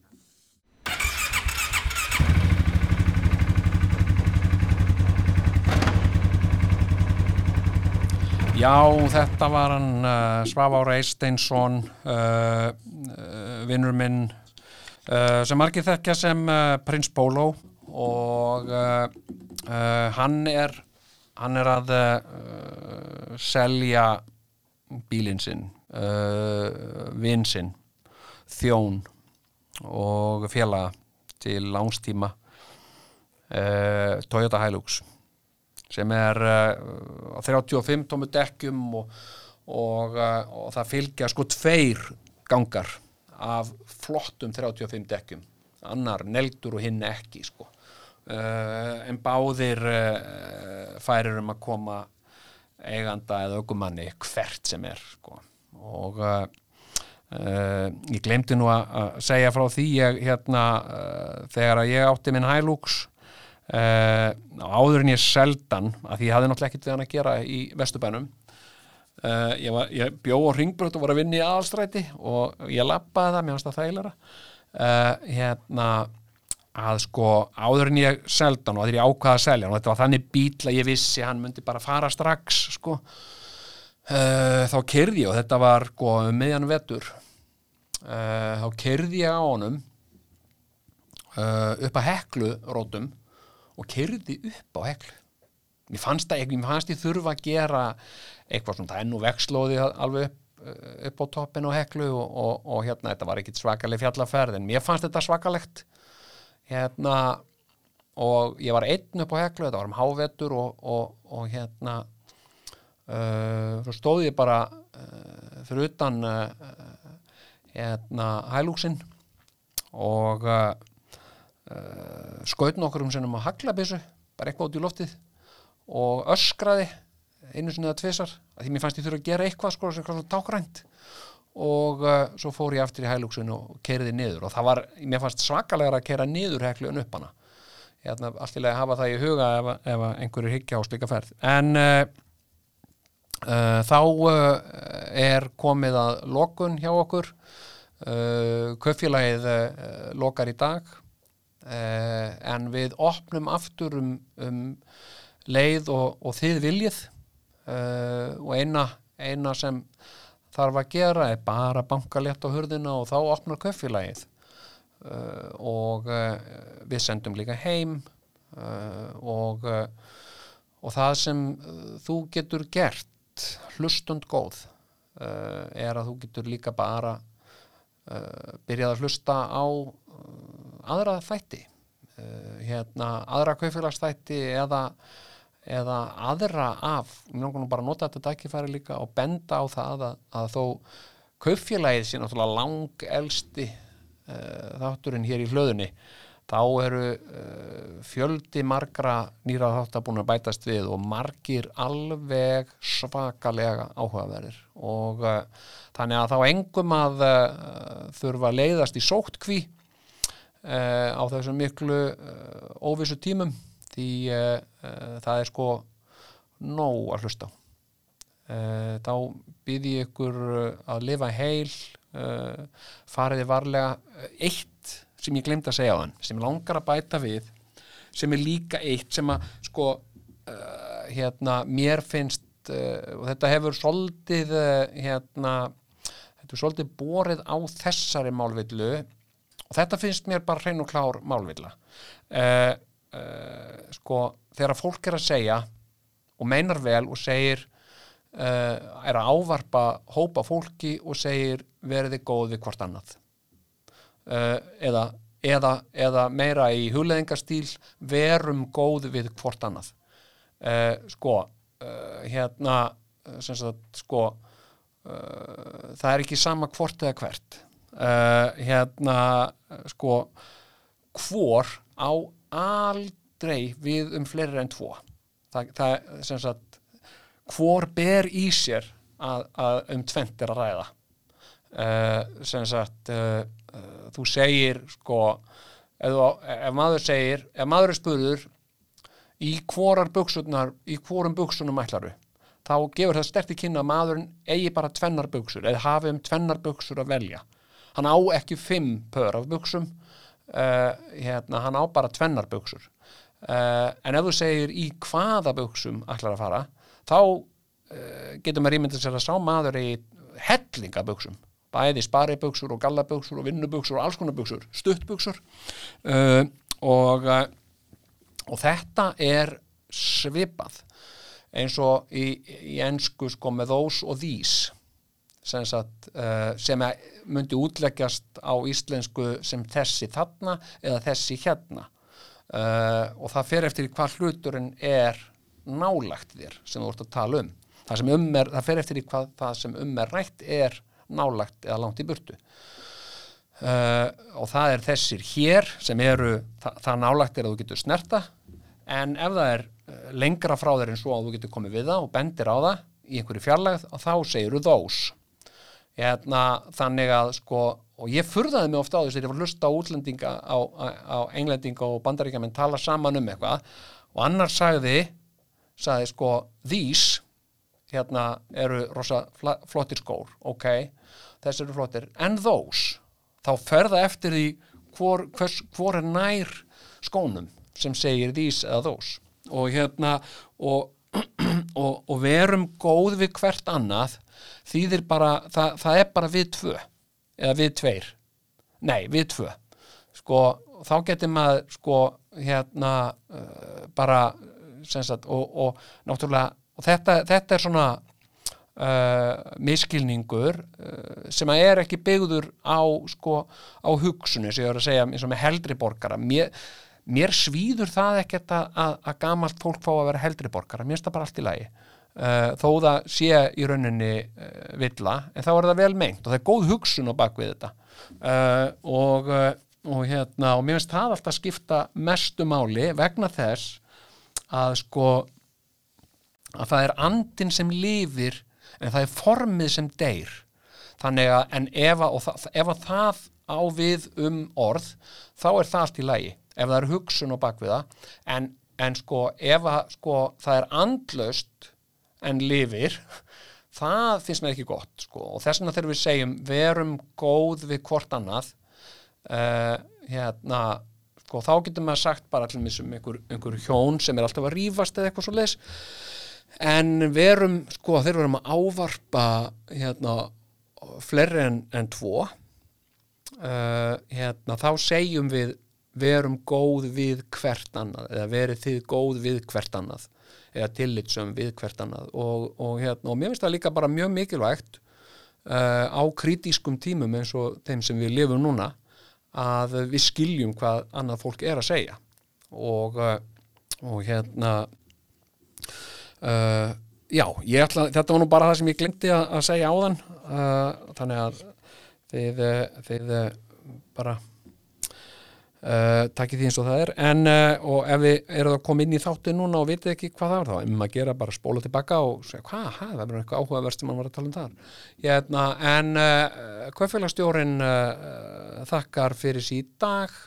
já, þetta var hann uh, Svavár Eisteinsson uh, uh, vinnur minn uh, sem margir þekkja sem uh, Prins Pólo og uh, hann er hann er að selja bílinn sinn uh, vinn sinn þjón og félaga til langstíma uh, Toyota Hilux sem er uh, á 35 tómu dekkjum og, og, uh, og það fylgja sko tveir gangar af flottum 35 dekkjum annar neldur og hinn ekki sko uh, en báðir uh, færir um að koma eiganda eða aukumanni hvert sem er sko. Og uh, uh, ég glemdi nú að segja frá því ég, hérna, uh, þegar að ég átti minn uh, áður en ég seldan að því ég hafði náttúrulega ekkert við hann að gera í Vesturbænum uh, ég, ég bjó á ringbrönd og var að vinna í aðalstræti og ég lappaði það, mér fannst það þægilega hérna að sko áður en ég seldan og þegar ég ákvaða að selja og þetta var þannig bíl að ég vissi hann myndi bara fara strax sko uh, þá kerði ég og þetta var sko um miðjan vetur. Uh, þá kerði ég á honum uh, upp að heklu rótum og kerði upp á heklu. Mér fannst það ekki, mér fannst ég þurfa að gera eitthvað svona, það er nú vexlóði alveg upp, upp á toppin á heklu og, og, og hérna, þetta var ekkit svakaleg fjallaferð en mér fannst þetta svakalegt. Hérna og ég var einn upp á heklu, þetta var um hávetur og, og, og hérna uh, svo stóð ég bara uh, fyrir utan uh, hérna hælúksinn og skaut nokkur um sinnum á haglabissu bara eitthvað út í loftið og öskraði einu sinni eða tvisar að því mér fannst ég þurfa að gera eitthvað sko, eitthvað svona tákrænt og svo fór ég aftur í hælúksun og keiriði niður og það var, mér fannst svakalega að keira niður heklu en upp hana. Hérna, allt í lagi að hafa það í huga ef, ef einhverju higgja á slíka ferð. En þá uh, er komið að lokun hjá okkur. Kaupfélagið uh, lokar í dag. En við opnum aftur um, um leið og, og þið viljið. Og eina, eina sem þarf að gera er bara banka létt á hurðina og þá opnar kaupfélagið. Uh, og við sendum líka heim. Og, og það sem þú getur gert hlustund góð uh, er að þú getur líka bara uh, byrjað að hlusta á uh, aðra þætti hérna aðra kaupfélagsþætti eða eða aðra af, langar nú bara nota þetta dækifæri líka og benda á það að, að þó kaupfélagið sé náttúrulega lang elsti uh, þátturinn hér í hlöðunni þá eru uh, fjöldi margra nýra þáttar búin að bætast við og margir alveg svakalega áhugaverðir. Og uh, þannig að þá engum að uh, þurfa að leiðast í sóttkví uh, á þessum miklu óvissu tímum. Því það er sko nóg að hlusta þá býði ykkur að lifa heil fariði varlega eitt sem ég glemt að segja á hann sem langar að bæta við sem er líka eitt sem að sko uh, hérna mér finnst uh, og þetta hefur svolítið uh, hérna þetta er svolítið borið á þessari málvillu og þetta finnst mér bara hrein og klár málvilla. Uh, uh, sko þegar fólk er að segja og meinar vel og segir uh, er að ávarpa hópa fólki og segir veriði góð við hvort annað eða, eða, eða meira í hugleðingastíl verum góð við hvort annað. Uh, sko uh, hérna sagt sko það er ekki sama hvort eða hvert. Hérna sko hvor á aldrei við um fleiri en tvo. Það, það sem sagt hvor ber í sér að, að um tvent er að ræða. Uh, sem sagt uh, þú segir sko ef, ef maður segir ef maður er spurður í hvorar buksunar í hvorum buksunum ætlaru þá gefur það sterti kynna að maðurinn eigi bara tvennar buksur eða hafi um tvennar buksur að velja. Hann á ekki fimm pör af buksum uh, hérna, hann á bara tvennar buksur uh, en ef þú segir í hvaða buksum ætlar að fara þá uh, getur maður ímyndið sér að sá maður í hellingabuksum bæði sparibuksur og gallabuksur og vinnubuksur og alls konar buksur, stuttbuksur uh, og, uh, og þetta er svipað eins og í, í ensku sko með those og these sem, sagt, uh, sem myndi útleggjast á íslensku sem þessi þarna eða þessi hérna. Uh, og það fer eftir hvað hluturinn er nálagt þér sem þú ert að tala um. Það, um er, það fer eftir hvað það sem um er rætt er nálagt eða langt í burtu. Uh, og það er þessir hér sem eru það, það nálagt er að þú getur snerta en ef það er uh, lengra frá þér en svo að þú getur komið við það og bendir á það í einhverju fjarlægð og þá segir þú þós. Hérna, þannig að sko og ég furðaði mig ofta á þess að ég var að hlusta á útlendinga á, á, á englendinga og bandaríkjaman tala saman um eitthvað og annar sagði sagði sko these hérna eru rosa flottir skór ok, þessi eru flottir. And those, þá ferða eftir því hvor, hvers, hvor er nær skónum sem segir these eða those og hérna og, og, og verum góð við hvert annað þýðir bara, það, það er bara við tvö eða við tveir. Nei, við tvö. Sko, þá getur maður sko hérna uh, bara sagt og, og náttúrulega og þetta, þetta er svona uh, miskilningur uh, sem að er ekki byggður á sko á hugsunni sem ég var að segja eins og með heldri borgara. Mér, mér svíður það ekkert að, að, að gamalt fólk fá að vera heldri borgara. Mér finnst það bara allt í lagi. Uh, þó það sé í rauninni uh, villa en þá er það vel meint og það er góð hugsun á bakvið þetta. Uh, og, uh, og hérna og mér finnst það alltaf skipta mestu máli vegna þess að sko að það er andin sem lifir en það er formið sem deyr. Þannig að en ef að, það, ef að það á við um orð þá er það allt í lagi ef það er hugsun og bakviða en, en sko ef að sko það er andlaust en lifir það finnst mér ekki gott sko. Og þess vegna þegar við segjum verum góð við hvort annað uh, hérna sko þá getur maður sagt bara allir um einhver, einhver hjón sem er alltaf að rífast eða eitthvað svo leis en verum sko þeir verum að ávarpa hérna fleiri en, en tvo. Uh, hérna þá segjum við verum góð við hvert annað eða verið þið góð við hvert annað eða tillitsum við hvert annað. Og, og, hérna, og mér finnst það líka bara mjög mikilvægt uh, á kritískum tímum eins og þeim sem við lifum núna að við skiljum hvað annað fólk er að segja. Og, uh, og hérna uh, já, ætla, þetta var nú bara það sem ég glemti að, að segja áðan. Uh, þannig að þið, uh, þið bara Uh, takkið því eins og það er. En og ef við erum að koma inn í þáttu núna og vitið ekki hvað það var þá um að gera bara spóla tilbaka og segja hvað, það verður eitthvað áhugaverst sem mann var að tala um þar. Hérna, en Kaupfélagstjórin þakkar fyrir síð dag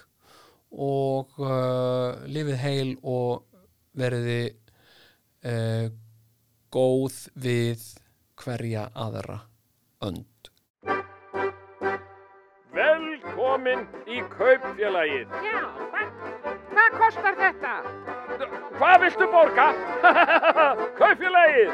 og lifið heil og veriði góð við hverja aðra önd Velkomin í kaupfélagið. Já, hvað, hvað kostar þetta? Hvað viltu borga? kaupfélagið.